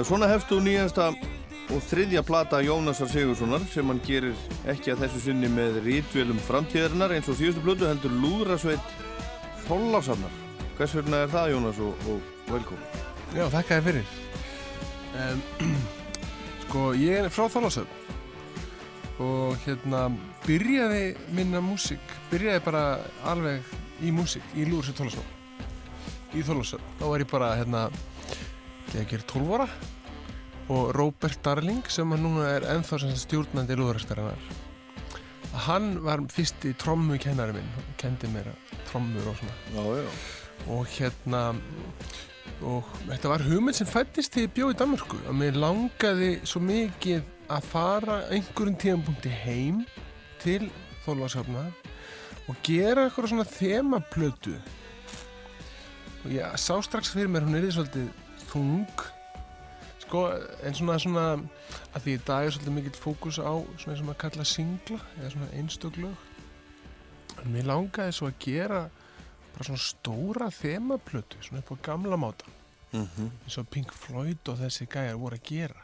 Svona hefst þú nýjasta og þriðja plata Jónasar Sigurssonar sem hann gerir ekki að þessu sinni með rítvélum framtíðarinnar eins og síðustu plötu heldur Lúðrasveit Þóllásarnar. Hvers vegna er það Jónas og, og velkomin? Já, þakka þér fyrir um, Sko, ég er frá Þorlásöf og hérna byrjaði minna músík byrjaði bara alveg í músík í Lúðursveit Þorlásöf í Þorlásöf, þá var ég bara hérna ég að gera 12 ára og Robert Darling sem núna er ennþá stjórnandi Lúðurastæranar hann var fyrsti trommu kennari minn og kendi mér trommur og svona. Já, já. og hérna og þetta var hugmynd sem fættist þegar ég bjó í Danmörku að mér langaði svo mikið að fara einhverjum tíðanbúndi heim til Þorláshafna og gera eitthvað svona þemaplötu. Og ég sá strax fyrir mér hún er svolítið þung sko en svona svona að því í dag er svolítið mikill fókus á svona sem að kalla singla eða svona einstöklög en mér langaði svo að gera bara svona stóra þemaplötu svona upp á gamla máta Mm eins og Pink Floyd og þessi gæjar voru að gera.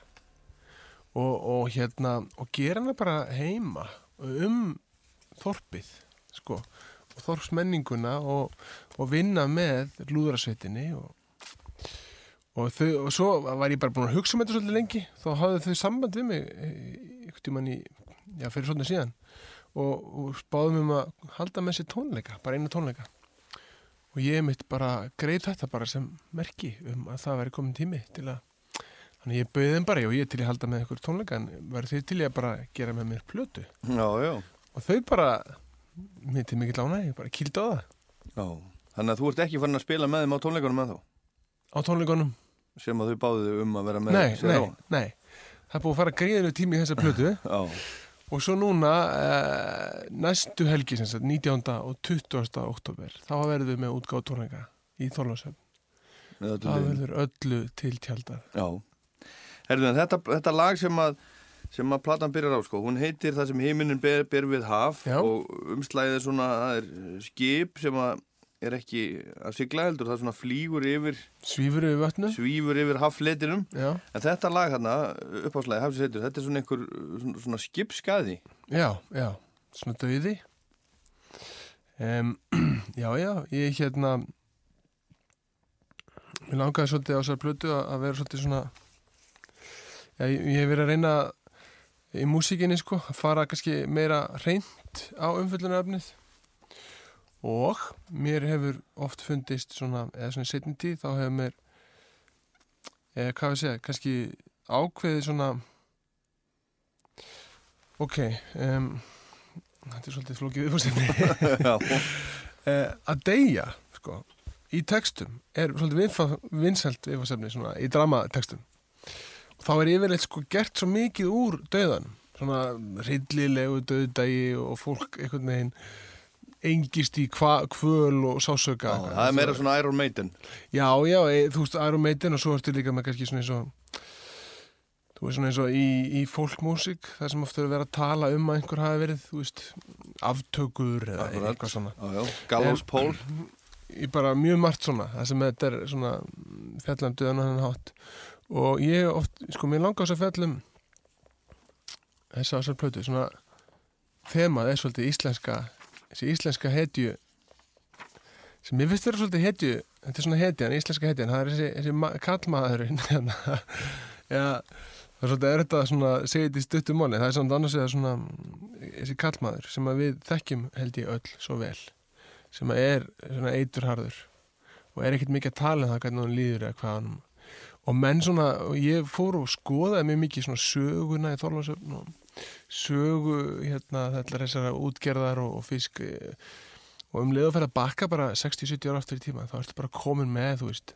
Og, og hérna og gera hana bara heima um þorpið sko og þorpsmenninguna og, og vinna með lúðrasveitinni og, og, þau, og svo var ég bara búin að hugsa um þetta svolítið lengi. Þá hafði þau samband við mig e, einhvern tímann í, já fyrir svona síðan. Og, og spáðum um að halda með sér tónleika, bara einu tónleika. Og ég mitt bara greið þetta bara sem merki um að það væri komin tími til að þannig ég bauði þeim bara og ég til að halda með ykkur tónleika en verður þið til ég að bara gera með mér plötu? Já, já. og þau bara mér til mikill ánæg, ég bara kýldi á það. Já, þannig að þú ert ekki farin að spila með þeim á tónleikunum sem að þau báðu um að vera með nei, sér nei, á. nei það er búið að fara greiðinu tími í þessa plötu og svo núna uh, næstu helgi sem sagt 19. og 20. oktober þá verðum við með útgáð tónleika í Þorlásöfn það verður öllu til tjaldað Já, herðu en þetta, þetta lag sem að sem að platan byrjar á sko, hún heitir það sem heiminin ber, ber við haf Já. og umslæðið er svona, það er skip sem að er ekki að sigla heldur, það er svona flýgur yfir svífur yfir vötnu svífur yfir haffletinum já, en þetta lag hérna, uppáslæði hafsins heitur, þetta er svona einhver svona, svona skipskaði. Já, já, svona döiði um, já, já, ég hérna mér langaði svolítið á þessar plötu að vera svolítið svona já, ég, ég hef verið að reyna í músíkinni sko, að fara kannski meira reynd á umfyllunaröfnið og mér hefur oft fundist svona, eða svona setni tíð þá hefur mér eða hvað við segja, kannski ákveðið svona ok um, þetta er svolítið flókið viðfórsefni Já, uh, að deyja sko, í textum er svolítið vinsælt viðfórsefni svona, í dramatekstum og þá er yfirleitt sko gert svo mikið úr döðanum svona rillilegu döðdægi og fólk einhvern veginn engist í hva, kvöl og sásöka Já, það er meira svona Iron Maiden. Já, já, e, þú veist, Iron Maiden og svo ertu líka með kannski svona eins og þú veist svona eins og í, í fólkmúsík það sem oft er að vera að tala um að einhver hafi verið, þú veist, aftökur eða Akkurat. eitthvað svona. Já, já, Gallows Pól Í bara mjög margt svona, það sem þetta er svona fjallum döðan og hann hátt. Og ég oft, sko, mér langar þess að fjallum þessa þessar plötu, svona þemað er svolítið íslenska þessi íslenska hetju sem ég finnst vera svolítið hetju þetta er svona hetjan, íslenska hetjan það er þessi, þessi ma- kallmaðurinn hérna. ja, það er svolítið er þetta svona segið þetta í stuttum máli það er samt annars eða svona þessi kallmaður sem að við þekkjum held ég öll svo vel sem að er svona eiturharður og er ekkert mikið að tala um það hvernig hann líður eða hvað hann og menn svona, og ég fór og skoðaði mjög mikið svona söguna í Þorlásöfn og sögu hérna þessar þessara útgerðar og, og fisk eh, og um leið að færa að bakka bara 60-70 ára aftur í tíma þá ertu bara komin með, þú veist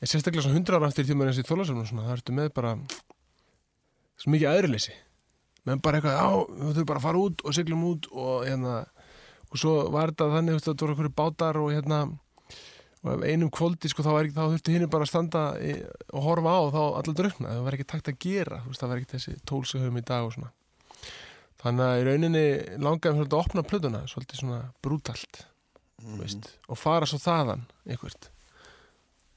ég sérstaklega svona 100 ára aftur í tíma eins og og svona, þá ertu með bara svo mikið aðrileysi menn bara eitthvað, já, þú þurfum bara að fara út og siglum út og hérna og svo var þetta þannig, þú veist, þetta voru okkur bátar og hérna og ef einum kvöldi sko þá, ekki, þá þurfti hinn bara að standa í, og horfa á og þá allar draukna það var ekki takt að gera, veist, það var ekki þessi tól sem höfum í dag og svona. Þannig að í rauninni langaði mér svolítið að opna plötuna, svolítið svona brútalt mm veist, og fara svo þaðan einhvert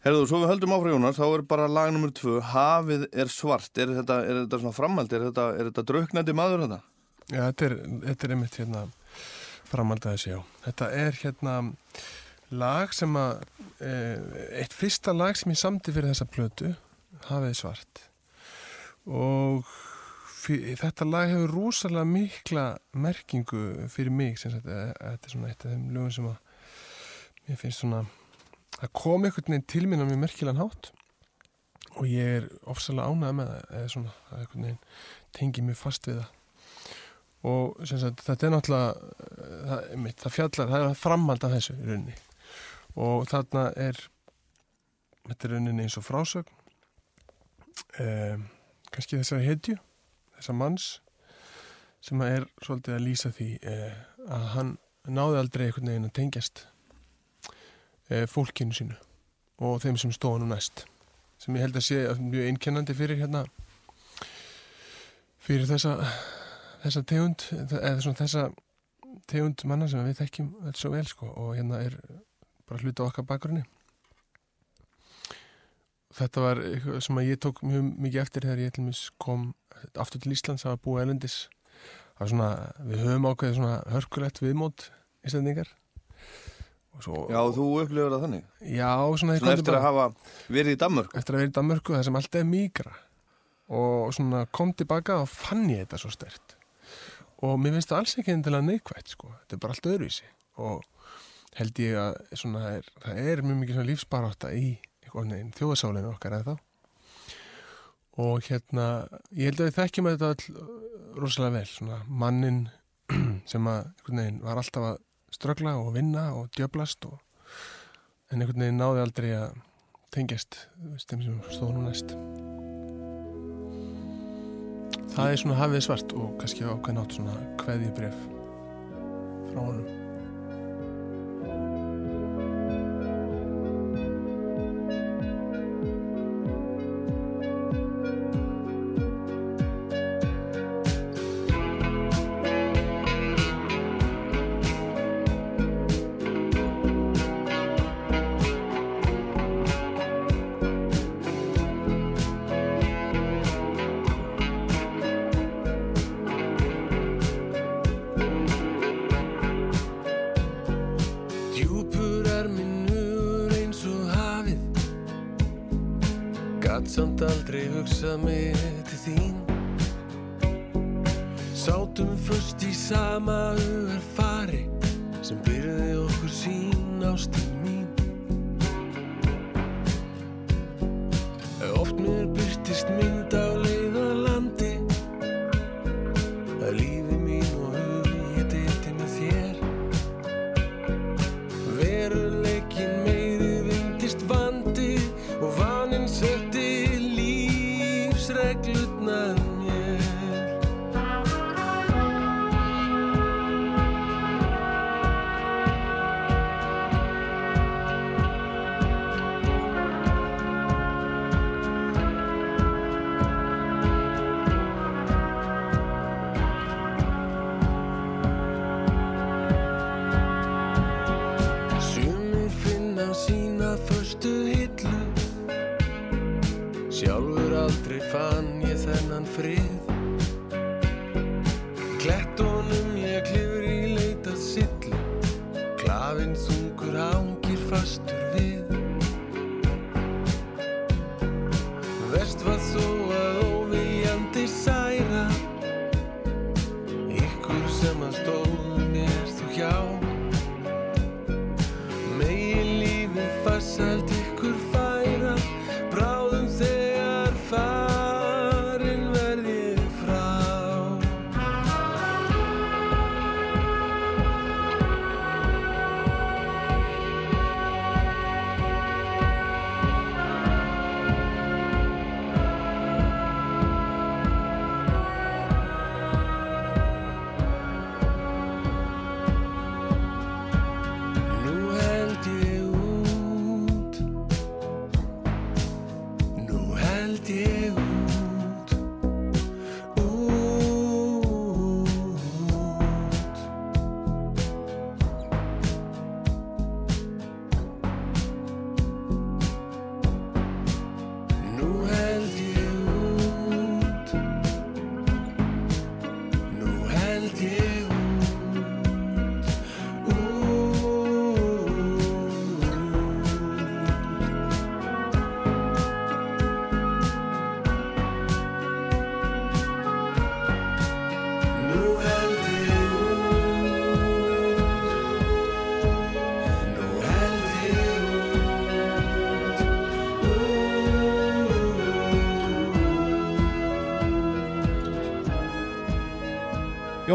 Herðu, svo við höldum áfram Jónas, þá er bara lag nummer tvö Hafið er svart, er þetta, er þetta svona framhald, er þetta, er þetta drauknandi maður þetta? Já, þetta er, þetta er einmitt hérna framaldið þessi, já. Þetta er hérna lag sem að e, eitt fyrsta lag sem ég samti fyrir þessa plötu, Hafið svart. Og þetta lag hefur rosalega mikla merkingu fyrir mig sem sagt, e, þetta er svona eitt af þeim lögum sem að mér finnst svona að koma einhvern veginn til mín á mjög merkilegan hátt. Og ég er ofsalega ánægð með það eða svona, að einhvern veginn tengi mjög fast við það. Og sagt, þetta er náttúrulega eh, það, einmitt, það fjallar, það er framhald af þessu í rauninni og þarna er þetta er rauninni eins og frásögn um, kannski þessari hetju þessar manns sem er svolítið að lýsa því eh, að hann náði aldrei einhvern veginn að tengjast eh, fólkinu sínu og þeim sem stóða nú næst. Sem ég held að sé mjög einkennandi fyrir hérna fyrir þessa þessa tegund eða svona þessa tegund manna sem við þekkjum þetta svo vel sko. Og hérna er bara hluta okkar bakgrunni. Þetta var eitthvað sem ég tók mjög mikið eftir þegar ég til mis kom aftur til Íslands að búa elendis það var svona, við höfum ákveðið svona hörkulegt viðmót íslendingar. Og svo Já, þú upplifur það þannig? Já, svona, Svona eftir að hafa verið í Danmörk eftir að vera í Danmörku það sem alltaf er mígra og svona kom tilbaka og fann ég þetta svo stert og mér finnst það alls ekki endilega neikvægt sko, þetta er bara allt öðruvísi. Og held ég að svona er, það er mjög mikið svona lífsbarátta í þjóðasálinu okkar eða þá og hérna ég held að við þekkjum þetta all rosalega vel svona mannin sem að veginn var alltaf að ströggla og vinna og djöblast og, en einhvern veginn náði aldrei að tengjast þeim sem stóð nú næst. Það er svona hafið svart og kannski ákveðin átt svona kveðið bref frá honum lífsreglutnar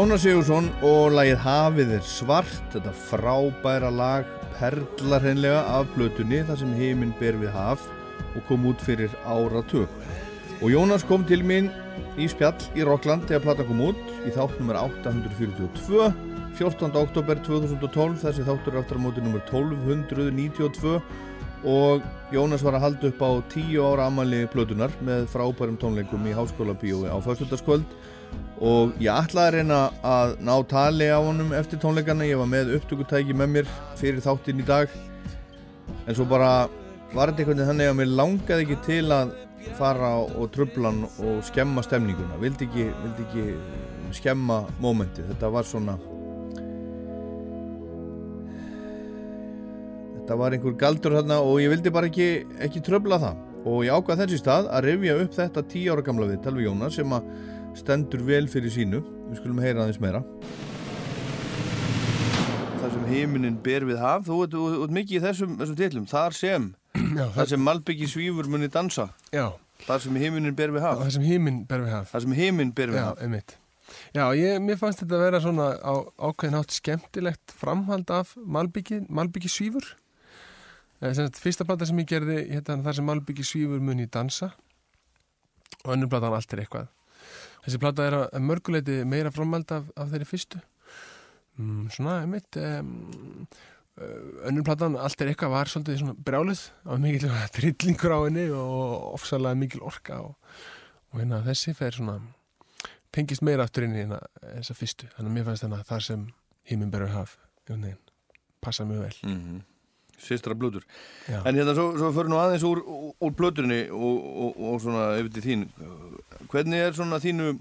Jónas Sigursson og lagið Hafið er svart, þetta frábæra lag, perlar hreinlega af plötunni þar sem heiminn ber við haf og kom út fyrir áratug. Og Jónas kom til mín í spjall í Rockland þegar plata kom út í þátt nummer 842, 14. oktober 2012, þessi þáttur er aftur á móti nummer 1292 og Jónas var að halda upp á 10 ára amali plötunar með frábærum tónleikum í Háskóla Bíói á föstudagskvöld og ég ætlaði að reyna að ná tali á honum eftir tónleikana. Ég var með upptökutæki með mér fyrir þáttinn í dag. En svo bara var þetta einhvern veginn þannig að mér langaði ekki til að fara og trubla hann og skemma stemninguna. Vildi ekki, vildi ekki skemma mómentið, þetta var svona þetta var einhver galdur þarna og ég vildi bara ekki, ekki tröfla það. Og ég ákvað þessi stað að rifja upp þetta 10 ára gamla viðtal við Jónas sem að stendur vel fyrir sínu. Við skulum heyra aðeins meira. Það sem heiminin ber við haf þú ert, ert mikið í þessum, þessum titlum. Þar sem, Já, þar sem Malbyggi svífur muni dansa. Já, þar sem heiminin ber við haf. Það sem híminn ber við haf. Þar sem heiminn ber við Já, haf. einmitt. Já, ég, mér fannst þetta að vera svona á ákveðin átt skemmtilegt framhald af Malbyggi, Malbyggi svífur. Eh, sem sagt, Fyrsta plata sem ég gerði, hérna, þar sem Malbyggi svífur mun í dansa. Og önnur platan allt er eitthvað. Þessi plata er að mörguleiti meira framhald af, af þeirri fyrstu. Mm, svona, einmitt, um, önnur platan allt er eitthvað var svolítið svona brjálið á mikil trillingur á henni og ofsalega mikil orka og, og hérna þessi fer svona tengist meira aftur inn í hérna þessa fyrstu þannig að mér fannst þannig að það sem híminn berur haf veginn, passa mjög vel mm -hmm. Sistra blöður. En hérna svo, svo fyrir nú aðeins úr, úr, blöðurinni og, og, og svona yfir til þín Hvernig er svona þínu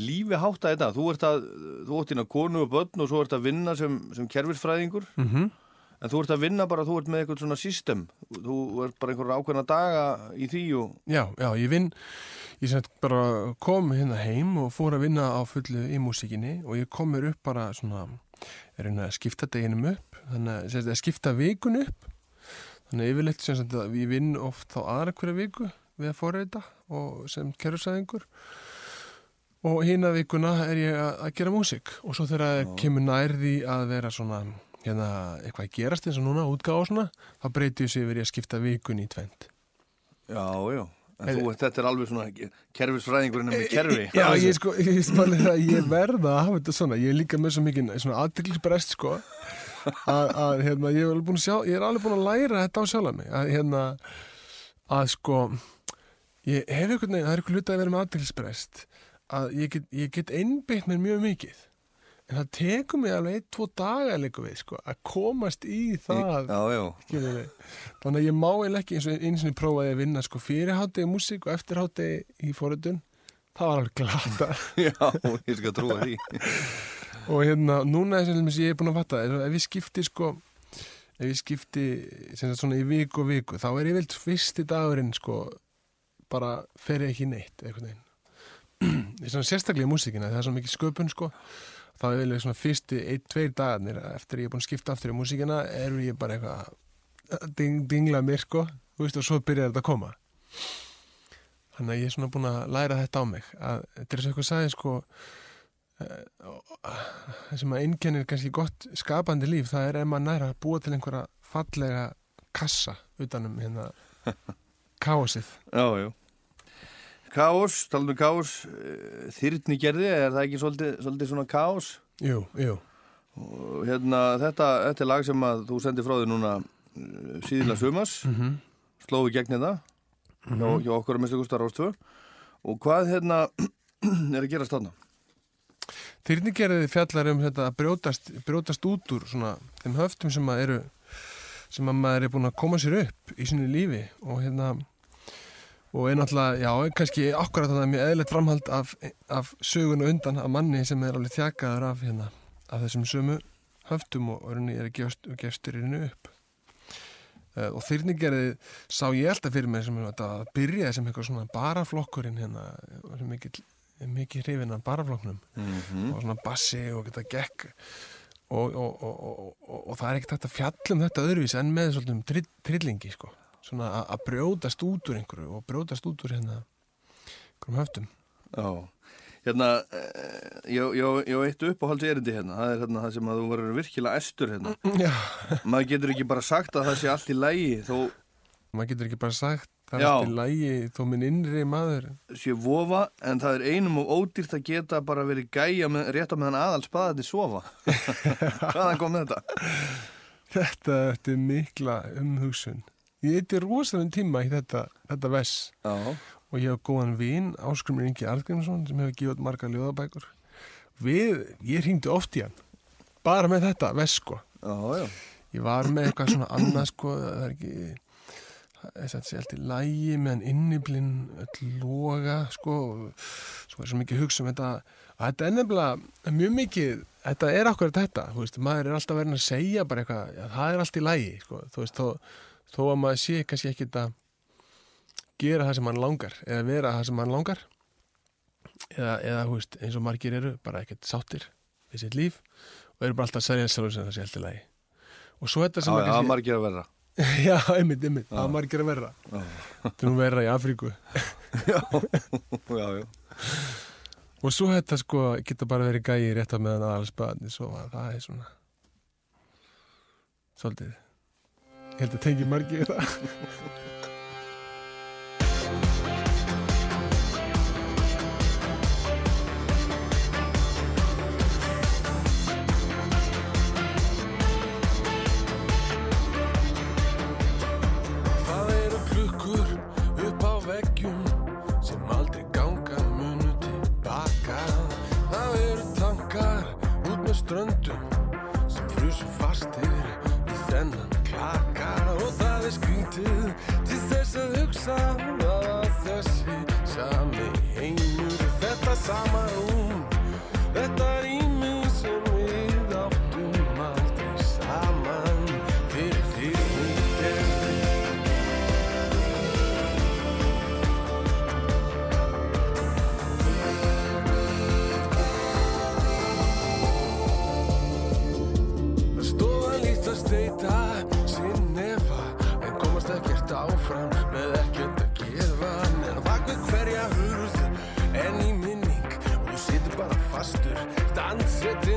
lífi hátta þetta? Þú ert að, þú ert hérna konu og börn og svo ert að vinna sem, sem kerfisfræðingur mm -hmm. En þú ert að vinna bara, þú ert með eitthvað svona system Þú ert bara einhverja ákveðna daga í því og Já, já, ég vinn ég sem bara kom hérna heim og fór að vinna á fullu í músikinni og ég kom mér upp bara svona er hérna að skipta deginum upp þannig að, sem sagt, að skipta vikun upp. Þannig að yfirleitt sem sagt að ég vinn oft þá aðra hverja viku við að forreita og sem kerfsæðingur og hína vikuna er ég að, gera músik og svo þegar það kemur nærði að vera svona hérna eitthvað að gerast eins og núna útgáð og svona þá breyti ég sig yfir ég að skipta vikun í tvend Já, já. En þú, þetta er alveg svona kerfisfræðingurinn með kerfi. Já, ég sko, ég það ég verða að hafa þetta svona, ég er líka með svo mikið svona aðdeglisbrest sko að, að hérna, ég er að sjá, ég er alveg búin að læra þetta á sjálf mig, að hérna að sko ég hef einhvern veginn, það er eitthvað hluti að vera með aðdeglisbrest að ég get, ég get einbeitt mér mjög mikið en það tekur mig alveg ein, tvo daga líka við sko, að komast í það Já, já. Þannig að ég má eiginlega ekki eins og eins og ég prófaði að vinna sko fyrir hátegi músík og eftir hátegi í forutun. Það var alveg glata. Já, ég skal trúa því og hérna, núna er sem ég er búin að fatta, er, ef ég skipti sko, ef ég skipti sagt svona í viku og viku, þá er ég veld fyrsti dagurinn sko, bara fer ég ekki neitt, eitthvað er svona sérstaklega í músíkina, það er svona mikið sköpun sko, þá er ég svona fyrsti ein, tveir dagarnir eftir ég er búin að skipta aftur í músíkina, eru ég bara eitthvað að ding, dingla mér sko, veist, og svo byrjar þetta að koma. Þannig að ég er svona búin að læra þetta á mig, að þetta er svo eitthvað sagði sko, það sem að einkennir kannski gott skapandi líf það er ef maður næra að búa til einhverja fallega kassa utanum hérna káasið Já, já. Kaos, talandu um kaos Þyrni gerði, er það ekki svolítið, svolítið svona kaos? Jú, jú. Og hérna, þetta, þetta er lag sem að þú sendir frá því núna eh, síðla sumas mm -hmm. slóðu gegn þetta hjá, hjá okkur að minnstu gustar ástöðu og hvað hérna er að gera stána? Þyrningerði fjallar um þetta að brjótast, brjótast út úr svona þeim höftum sem að eru sem að maður er búin að koma sér upp í sinni lífi og hérna og er náttúrulega, já, kannski akkurat þannig að mjög eðlert framhald af, af sögun og undan af manni sem er alveg þjakaður af hérna, af þessum sömu höftum og orðinni er að gefst, gefst reynu upp. Uh, og þyrningerði sá ég alltaf fyrir mig sem að byrja sem eitthvað svona baraflokkurinn hérna, sem mikið mikið hrifin af barafloknum Mm -hmm. og svona bassi og geta gekk. Og, og, og, og það er ekkert hægt að fjallum þetta öðruvís en með svolítum trill, trillingi sko. svona að- brjótast út úr einhverju og brjótast út úr hérna einhverjum höftum. Já, hérna eh, ég á eitt uppáhalds erindi hérna. Það er hérna það sem að þú verður virkilega estur hérna. Já, maður getur ekki bara sagt að það sé allt í lægi þó maður getur ekki bara sagt það er Já. allt í lægi þó minn innri maður. Sé vofa en það er einum og ódýrt að geta bara verið gæja með, rétt á meðan aðal spaðandi sofa. Hvaðan kom þetta? þetta, þetta er mikla umhugsun. Ég eitthvað rosalega tíma í þetta, þetta vess Já, og ég hef góðan vin, Áskrumur Ingi Argrímsson sem hefur út marga ljóðabækur. Við, ég hringdi oft í hann bara með þetta, vess sko. Já, já. Ég var með eitthvað svona annað sko, það er ekki það er satt sér allt í lægi meðan inniblinn öll loga sko, svo er svo mikið hugsa um þetta. Og þetta er nefnilega mjög mikið þetta er akkur þetta, þú veist, maður er alltaf verið að segja bara eitthvað, já, það er allt í lægi sko, þú veist, þó, þó að maður sé kannski ekki þetta gera það sem hann langar, eða vera það sem hann langar eða, eða þú veist, eins og margir eru, bara ekkert sáttir við sitt líf og eru bara alltaf að segja sjálfur sem það sé allt í lægi og svo þetta Já, sem já, að það kannski- Já, einmitt, einmitt, það er margir að verra. Það er nú verra í Afríku. Já, já, já. Og svo þetta sko geta bara verið gæi rétt á meðan aðal spaðni svo að það er svona svolítið. Ég held að tengi margir Það að þessi sami heimur. Þetta sama rúm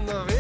the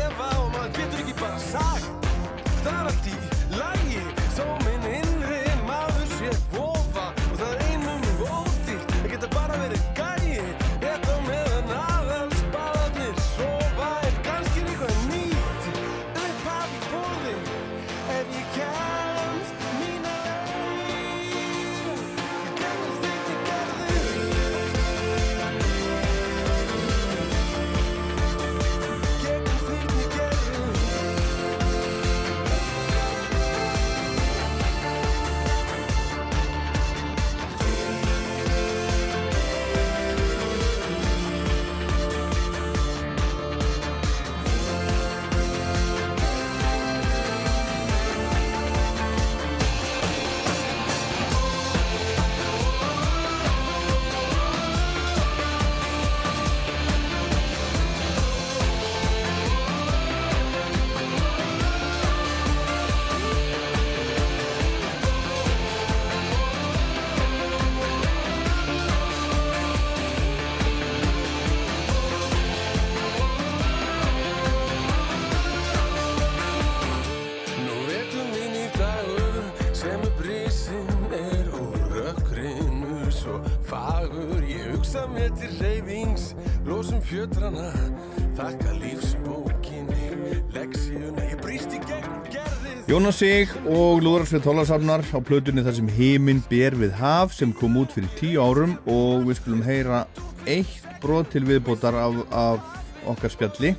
fjötrana þakka lífsbókinni leksíuna ég bríst í gegn gerðið Jónas Sig og Lúðarsveit Þólasafnar á plötunni þar sem heiminn ber við haf sem kom út fyrir tíu árum og við skulum heyra eitt brot til viðbótar af, af okkar spjalli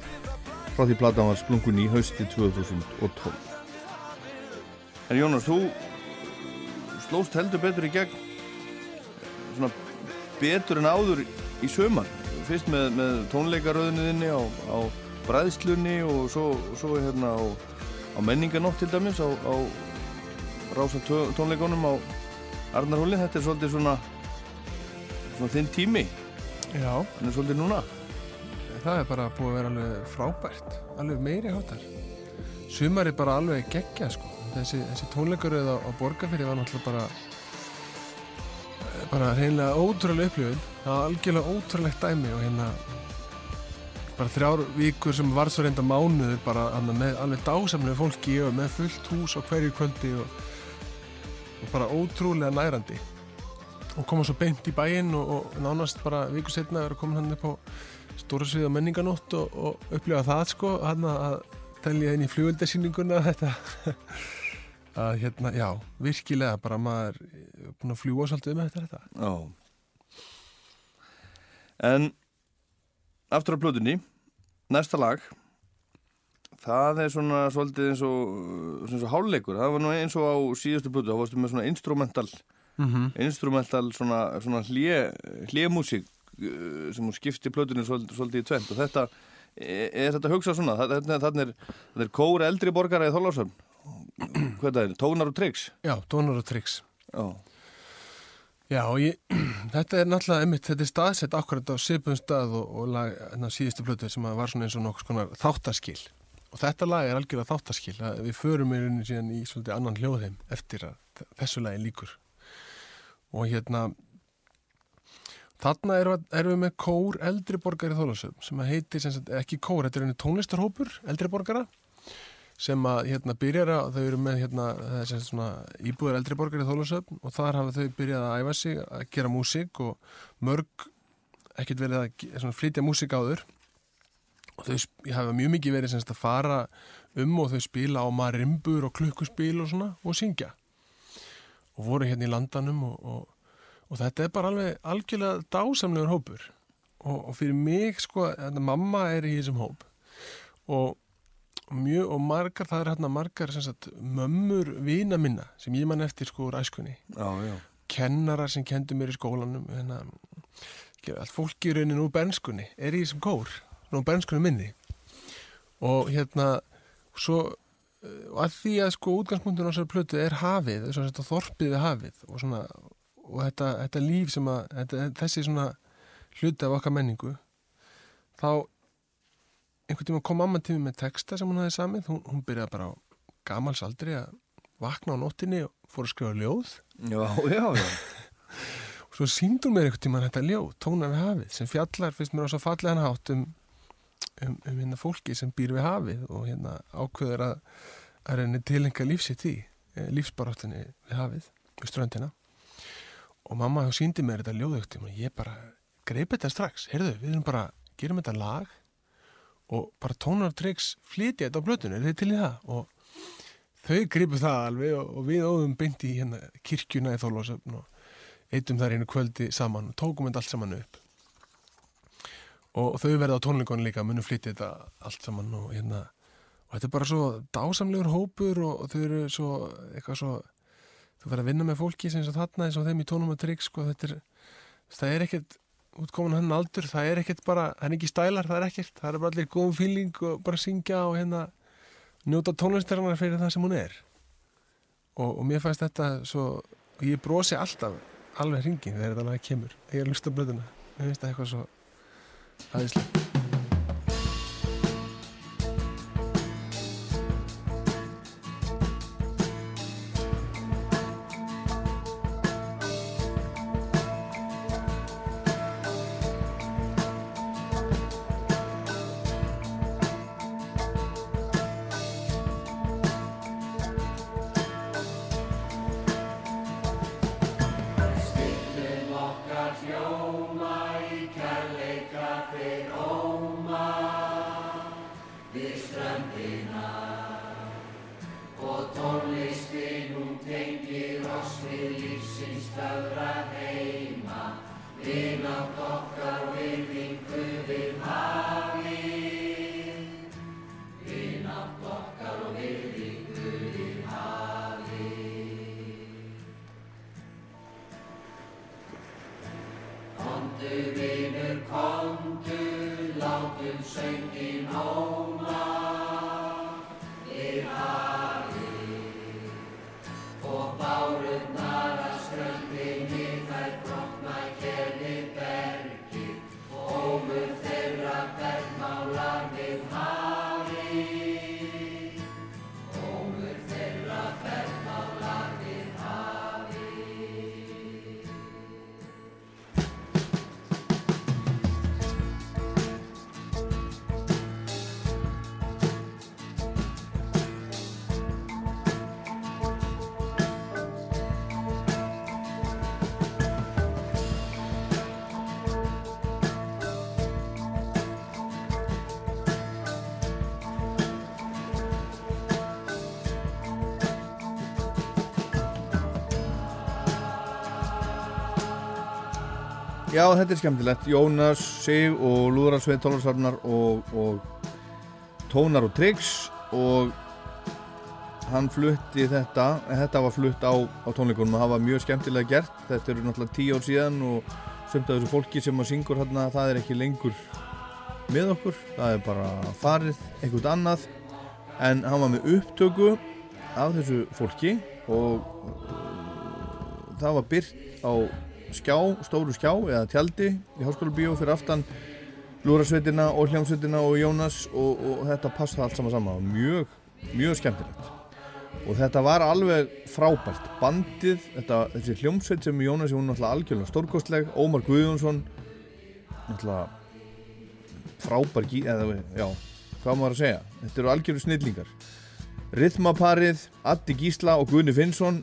frá því platan var splungun í hausti 2012 En Jónas, þú slóst heldur betur í gegn svona betur en áður í sömar fyrst með, með tónleikaröðinni á, á bræðslunni og svo, svo hérna á á menninganótt til dæmis á, á rása tónleikunum á Arnarhóli, þetta er svolítið svona svona þinn tími. Já, hann er svolítið núna? Það er bara búið að vera alveg frábært alveg meiri hátar sumar er bara alveg geggja sko. þessi, þessi tónleikaröð á, á borgarfyrir var náttúrulega bara bara reynilega ótrúlega upplifun. Það var algjörlega ótrúlegt dæmi og hérna bara þrjár vikur sem var svo reynda mánuður bara með alveg dásamlega fólki og með fullt hús á hverju kvöldi og, og bara ótrúlega nærandi. Og koma svo beint í bæinn og, og nánast bara viku setna vera komin hann upp á stóra svið á menninganótt og, og upplifa það sko hann að telja inn í flugöldasýninguna þetta að hérna, já, virkilega bara maður er búin að fljúa svolítið með þetta, þetta. Já. En aftur á plötunni næsta lag. Það er svona svolítið eins og, eins og hálfleikur, það var nú eins og á síðustu plötu, þá varstu með svona instrumental Mm -hmm. instrumental svona, svona hlje, hljemúsík uh, sem hún skipti plötunni svolítið, svolítið í tvent og þetta er, er þetta hugsað svona? Þannig er, er, kóra eldri borgara í Þorlásöfn hvað það er, tónar og tryggs Já, tónar og tricks. já, Já, og ég, þetta er náttúrulega einmitt, þetta er staðsett akkurat á sipun stað og, og lag, hérna, síðustu plötu sem var svona eins og nokkuð skonar þáttaskil. Og þetta lag er algjörlega þáttaskil. Við förum í rauninni síðan í svolítið annan hljóðheim eftir að þessu lagi líkur. Og hérna, þarna erum við, erum við með kór eldri borgari þólasöfn sem heitir, sem sagt, ekki kór, þetta er einu tónlistarhópur eldri borgara sem að hérna byrjar að þau eru með hérna sem sagt svona íbúðar eldri borgari þólasöfn og þar hafa þau byrjað að æfa sig að gera músík og mörg ekkert verið að svona, flytja músík áður. Og þau hafa mjög mikið verið sem sagt að fara um og þau spila á marimbur og klukkuspil og svona og syngja. Og voru hérna í landanum og, og, og þetta er bara alveg algjörlega dásamlegur hópur. Og, og fyrir mig sko, þetta, mamma er í þessum hóp. Og mjög og margar, það er hérna margar sem sagt, mömmur vina minna sem ég man eftir sko úr æskunni. Já, já. kennarar sem kendu mér í skólanum hérna, allt. Fólki í rauninu úr benskunni er í þessum kór nú benskunni minni. Og hérna svo eh, og að því að sko útgangspunktur á þessari plötu er hafið, þess að þorpið við hafið og svona og þetta, þetta líf sem að þetta, þessi svona hluti af okkar menningu þá einhvern tíma kom mamma til mig með texta sem hún hafði samið, hún, hún byrjaði bara á gamals aldri að vakna á nóttinni og fór að skrifa ljóð. Já, já, já. og svo síndi hún mér einhvern tíma þetta ljóð, tónar við hafið sem fjallar, finnst mér á svo fallegan hátt um, um, um hérna fólki sem býr við hafið og hérna ákveður að, að reyni tilenga lífsitt í lífsbaráttinni við hafið, við ströndina. Og mamma þá síndi mér þetta ljóð tíma, ég bara greip þetta strax, heyrðu, við erum bara gerum þetta lag og bara tónar og tryggs flytja þetta á blötunni, er þið til í það? Og þau gripu það alveg og, og við óðum beint í hérna kirkjuna í Þorlásöfn og eittum þar einu kvöldi saman og tókum þetta allt saman upp. Og þau verða á tónleikonum líka munum flytja þetta allt saman og hérna og þetta er bara svo dásamlegur hópur og, og þau eru svo eitthvað svo þú verður að vinna með fólki sem þarna eins og þeim í tónum og trygg sko þetta er það er ekkert útkomin hann aldur það er ekkert bara, það er ekki stælar, það er ekkert það er bara allir góðum fíling og bara syngja og hérna njóta tónlistarinnar fyrir það sem hún er. Og, og mér fannst þetta svo ég brosi alltaf alveg hringin þegar þetta lag kemur þegar ég lusta blöðuna. Mér finnst það eitthvað svo aðeinslegt Já, þetta er skemmtilegt. Jónas, Sig og Lúðrarsveið Tólarsvarnar og, og Tónar og Tryggs og hann flutti þetta, þetta var flutt á, á tónleikunum og það var mjög skemmtilega gert. Þetta eru náttúrulega tíu ár síðan og sumt af þessu fólki sem að syngur hérna, það er ekki lengur með okkur. Það er bara farið einhvern annað en hann var með upptöku af þessu fólki og það var byrt á skjá, stóru skjá eða tjaldi í Háskóla Bíó fyrir aftan Lúrasveitina og Hljómsveitina og Jónas og, og þetta passa allt saman saman. Mjög, mjög skemmtilegt. Og þetta var alveg frábært. Bandið, þetta, þessi hljómsveit sem Jónas hún náttúrulega algjörlega stórkostleg. Ómar Guðjónsson náttúrulega frábær eða já, hvað maður að segja? Þetta eru algjörlega snillingar. Rithmaparið, Addi Gísla og Guðni Finnsson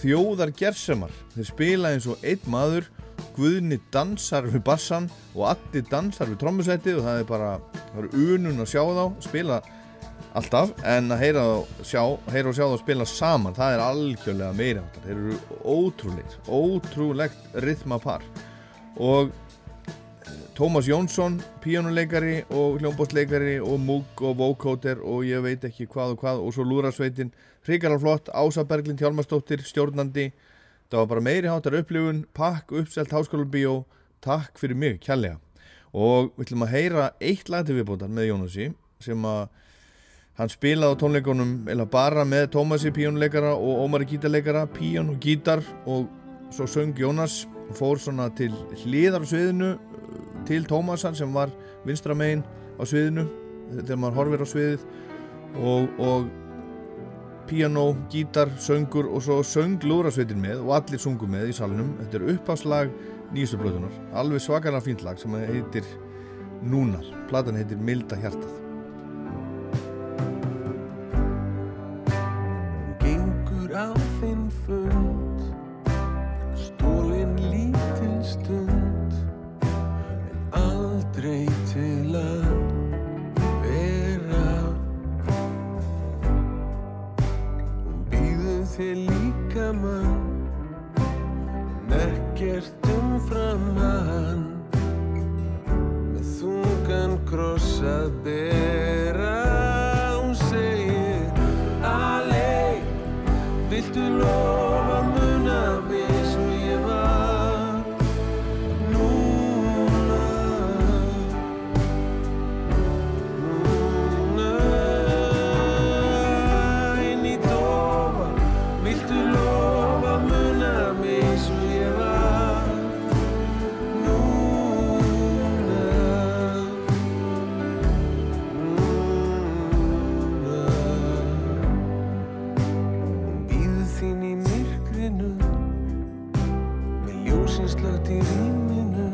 þjóðar gersemar þeir spila eins og einn maður Guðni dansar við bassan og Addi dansar við trommusettið og það er bara, það eru unun að sjá þá spila alltaf en að heyra, þá sjá, heyra og sjá þá spila saman það er algjörlega meira áttar þeir eru ótrúlegt, ótrúlegt rithmapar. Og Tómas Jónsson, píjónuleikari og hljómbótsleikari og múk og vókóter og ég veit ekki hvað og hvað. Og svo lúrasveitin, hrikalega flott. Ása Berglind Hjálmarsdóttir, stjórnandi. Það var bara meiri hátar upplifun. Pakk uppselt háskólubíó takk fyrir mig, kjærlega og við ætlum að heyra eitt lag til viðbótar með Jónasi sem að hann spilaði á tónleikunum eða bara með Tómasi píjónuleikara og Ómari gítarleikara, píjón og gítar og svo söng Jónas og fór svona til hliðar á sviðinu til Tómasar sem var vinstra megin á sviðinu þegar maður horfir á sviðið og, og piano, gítar, söngur og svo söng lúrasveitin með og allir sungu með í salunum þetta er uppháslag nýjastu blötunar alveg svakalega fínt lag sem heitir Núnar, platan heitir Milda hjartað Með ljósin slögt í rýminu.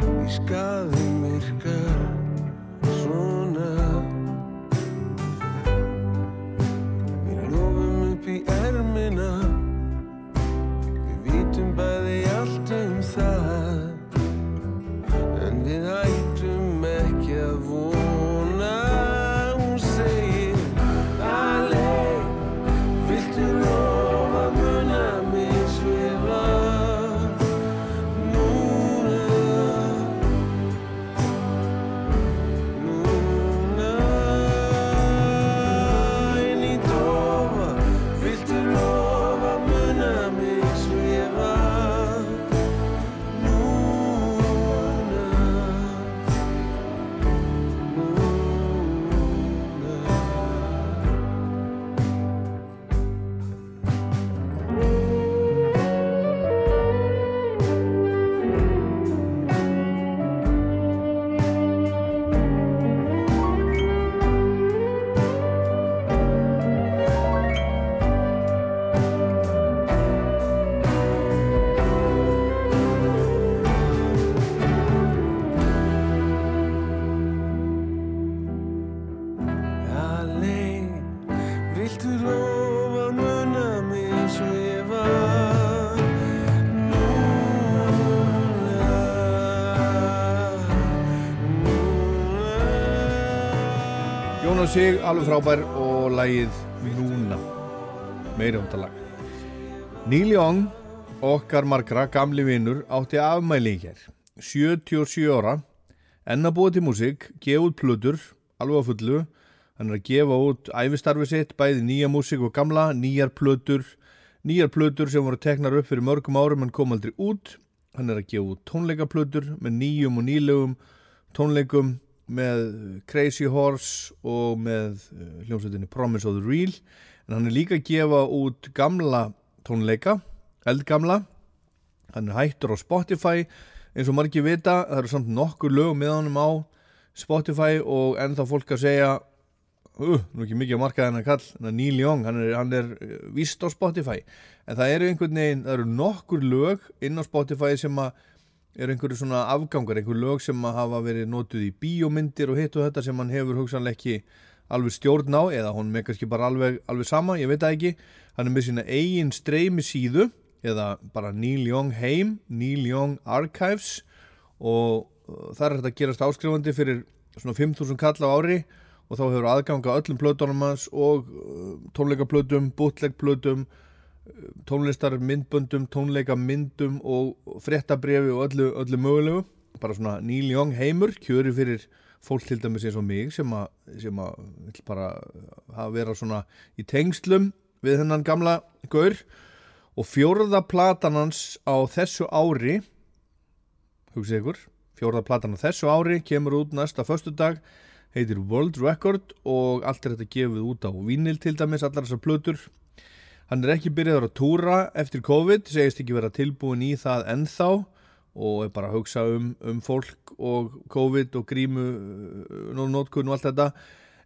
Í skaði myrkar Núna Jónas Sig, alveg frábær og lagið Núna. Meiri hóttalag Neil Young, okkar margra gamli vinnur, átti afmæli í hér 77 ára enn að búa til músík, gefa út plötur alveg á fullu. Hann er að gefa út æfistarfi sitt, bæði nýja músík og gamla, nýjar plötur. Nýjar plötur sem voru teknar upp fyrir mörgum árum en kom aldrei út. Hann er að gefa út tónleikaplötur með nýjum og nýlegum tónleikum með Crazy Horse og með eh, hljómsveitinni Promise of the Real. En hann er líka að gefa út gamla tónleika, eldgamla. Hann er hættur á Spotify. Eins og margir vita, það eru samt nokkur lög með honum á Spotify og ennþá fólk að segja uh, nú ekki mikið að marka þennan kall. Neil Young, hann er, hann er uh, víst á Spotify, en það eru einhvern veginn það eru nokkur lög inn á Spotify sem að eru einhverju svona afgangar, einhver lög sem að hafa verið notuð í bíómyndir og hitt og þetta sem hann hefur hugsanlega ekki alveg stjórn á eða hún með kannski bara alveg, alveg sama, ég veit það ekki. Hann er með sína eigin streymi síðu eða bara Neil Young Heim Neil Young Archives og uh, það er hægt að gerast áskrifandi fyrir svona 5.000 kall á ári og þá hefur aðganga öllum plötunum hans og uh, tónleikaplötum, bootlegplötum uh, tónlistar myndböndum, tónleika myndum og fréttabrifi og öllu, öllu mögulegu. Bara svona Young heimur kjöri fyrir fólk til dæmis eins og mig sem að, sem að vill bara hafa vera svona í tengslum við hennan gamla gaur. Og fjórða platan hans á þessu ári hugsið ykkur fjórða platan á þessu ári kemur út næsta föstudag heitir World Record og allt er þetta gefið út á vínil til dæmis, allar þessar plötur hann er ekki byrjaður að túra eftir COVID, segist ekki vera tilbúin í það ennþá og er bara að hugsa um, um fólk og COVID og grímu nótkunn og allt þetta.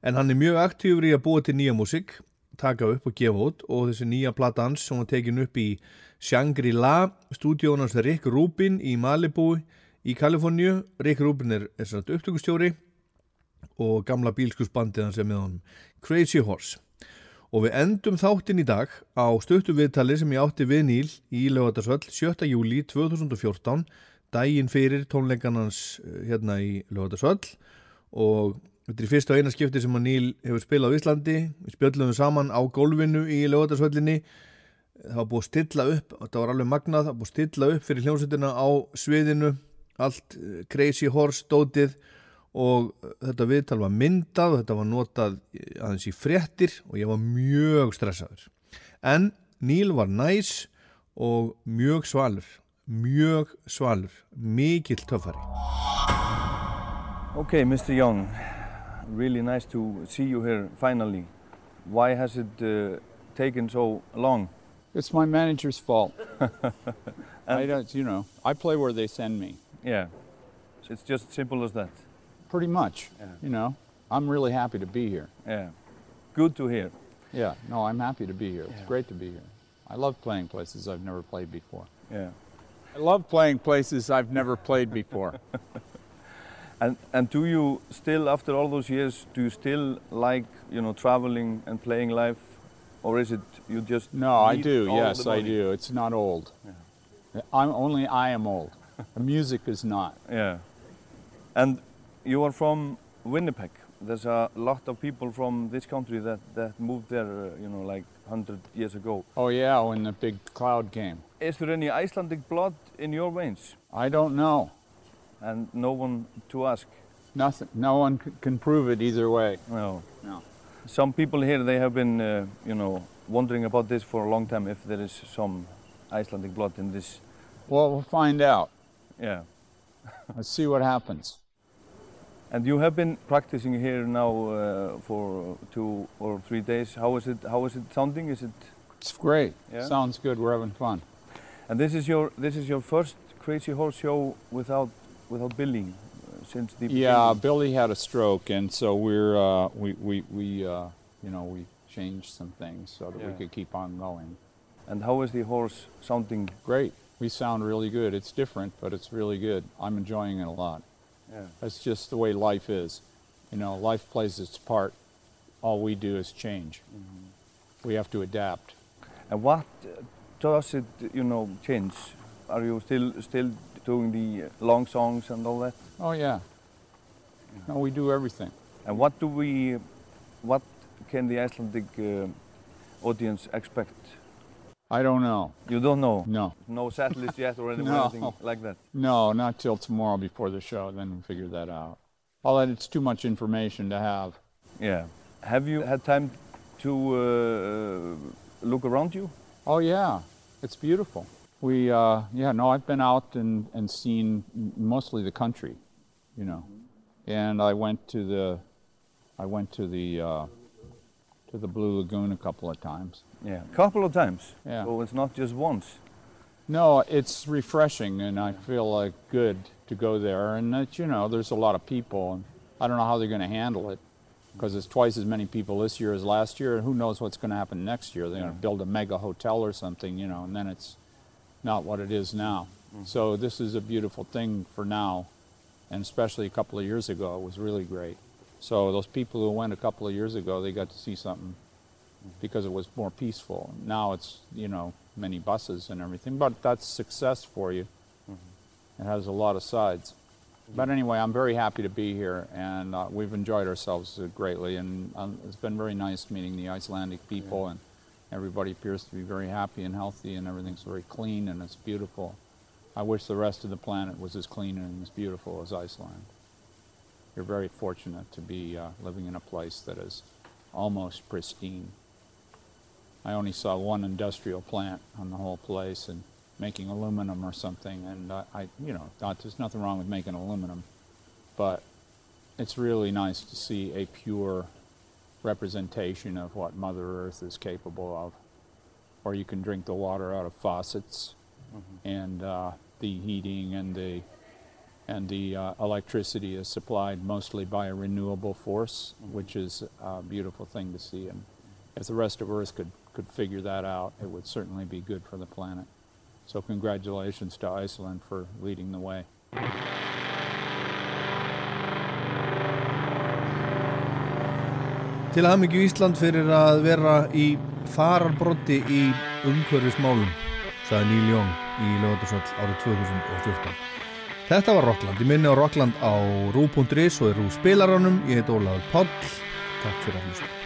En hann er mjög aktífur í að búa til nýja músik taka upp og gefa út og þessi nýja plata hans sem hann tekin upp í Shangri-La stúdíónans Rick Rubin í Malibu í Kaliforníu. Rick Rubin er, er upptökustjóri og gamla bílskursbandið hans er með honum Crazy Horse og við endum þáttinn í dag á stöttu viðtali sem ég átti við Níl í lögatarsvöll 7. júli 2014 daginn fyrir tónleikanans hérna í lögatarsvöll og þetta er í fyrsta og eina skipti sem að Níl hefur spilað á Íslandi. Við spjöldum saman á gólfinu í lögatarsvöllinni það var búið að stilla upp þetta var alveg magnað, það var búið að stilla upp fyrir hljómsveitina á sviðinu. Allt eh, Crazy Horse dótið og þetta viðtal var myndað og þetta var notað aðeins í fréttir og ég var mjög stressaður en Níl var næs og mjög svalur mjög svalur mikill töffari Okay, Mr. Young, really nice to see you here finally. Why has it uh, taken so long? It's my manager's fault. I don't, you know, I play where they send me. Yeah, it's just simple as that. Pretty much. Yeah. You know, I'm really happy to be here. Yeah, good to hear. Yeah, no, I'm happy to be here. It's Yeah. great to be here. I love playing places I've never played before. Yeah, I love playing places I've never played before. and and do you still, after all those years, do you still like you know traveling and playing live, or is it you just? No, I do. Yes, I do. It's not old. Yeah. I'm only I am old. The music is not. Yeah, and you are from Winnipeg. There's a lot of people from this country that that moved there, uh, you know, like hundred years ago. Oh yeah, when the big cloud came. Is there any Icelandic blood in your veins? I don't know. And no one to ask? Nothing. No one c- can prove it either way. No. No. Some people here, they have been, uh, you know, wondering about this for a long time, if there is some Icelandic blood in this. Well, we'll find out. Yeah. Let's see what happens. And you have been practicing here now uh, for two or three days. How is it? How is it sounding? Is it? It's great. Yeah? Sounds good. We're having fun. And this is your this is your first Crazy Horse show without without Billy uh, since the Yeah, beginning. Billy had a stroke, and so we're uh, we we we uh, you know we changed some things so that we could keep on going. And how is the horse sounding? Great. We sound really good. It's different, but it's really good. I'm enjoying it a lot. Yeah. That's just the way life is. You know, life plays its part. All we do is change. We have to adapt. And what does it, you know, change? Are you still still doing the long songs and all that? Oh yeah. No, we do everything. And what do we, what can the Icelandic uh, audience expect? I don't know. You don't know? No. No set list yet or any- No. anything like that? No, not till tomorrow before the show. Then we'll figure that out. All that it's too much information to have. Yeah. Have you had time to uh, look around you? Oh yeah, it's beautiful. We uh, yeah no, I've been out and, and seen mostly the country, you know, and I went to the I went to the uh, to the Blue Lagoon a couple of times. Yeah. A couple of times. Yeah. So it's not just once. No, it's refreshing, and I feel like good to go there. And that you know, there's a lot of people, and I don't know how they're going to handle it. because there's twice as many people this year as last year, and who knows what's going to happen next year? They're going to build a mega hotel or something, you know, and then it's not what it is now. Mm. So this is a beautiful thing for now, and especially a couple of years ago, it was really great. So those people who went a couple of years ago, they got to see something because it was more peaceful. Now it's you know many buses and everything, but that's success for you. It has a lot of sides. But anyway, I'm very happy to be here, and uh, we've enjoyed ourselves greatly, and um, it's been very nice meeting the Icelandic people, and everybody appears to be very happy and healthy, and everything's very clean and it's beautiful. I wish the rest of the planet was as clean and as beautiful as Iceland. You're very fortunate to be uh, living in a place that is almost pristine. I only saw one industrial plant on the whole place and making aluminum or something, and I, I you know, not, there's nothing wrong with making aluminum, but it's really nice to see a pure representation of what Mother Earth is capable of. Or you can drink the water out of faucets, and uh, the heating and the and the uh, electricity is supplied mostly by a renewable force, which is a beautiful thing to see. And if the rest of Earth could, could figure that out, it would certainly be good for the planet. So congratulations to Iceland for leading the way. Til hafmyggju Ísland fyrir að vera í fararbrotti í umhverfismálum, sagði Neil Young í lögatarsvöld árið 2014. Þetta var Rockland. Ég minni á Rockland á rú.is og í rú spilaranum. Ég heit Ólaður Páll. Takk fyrir að hlusta.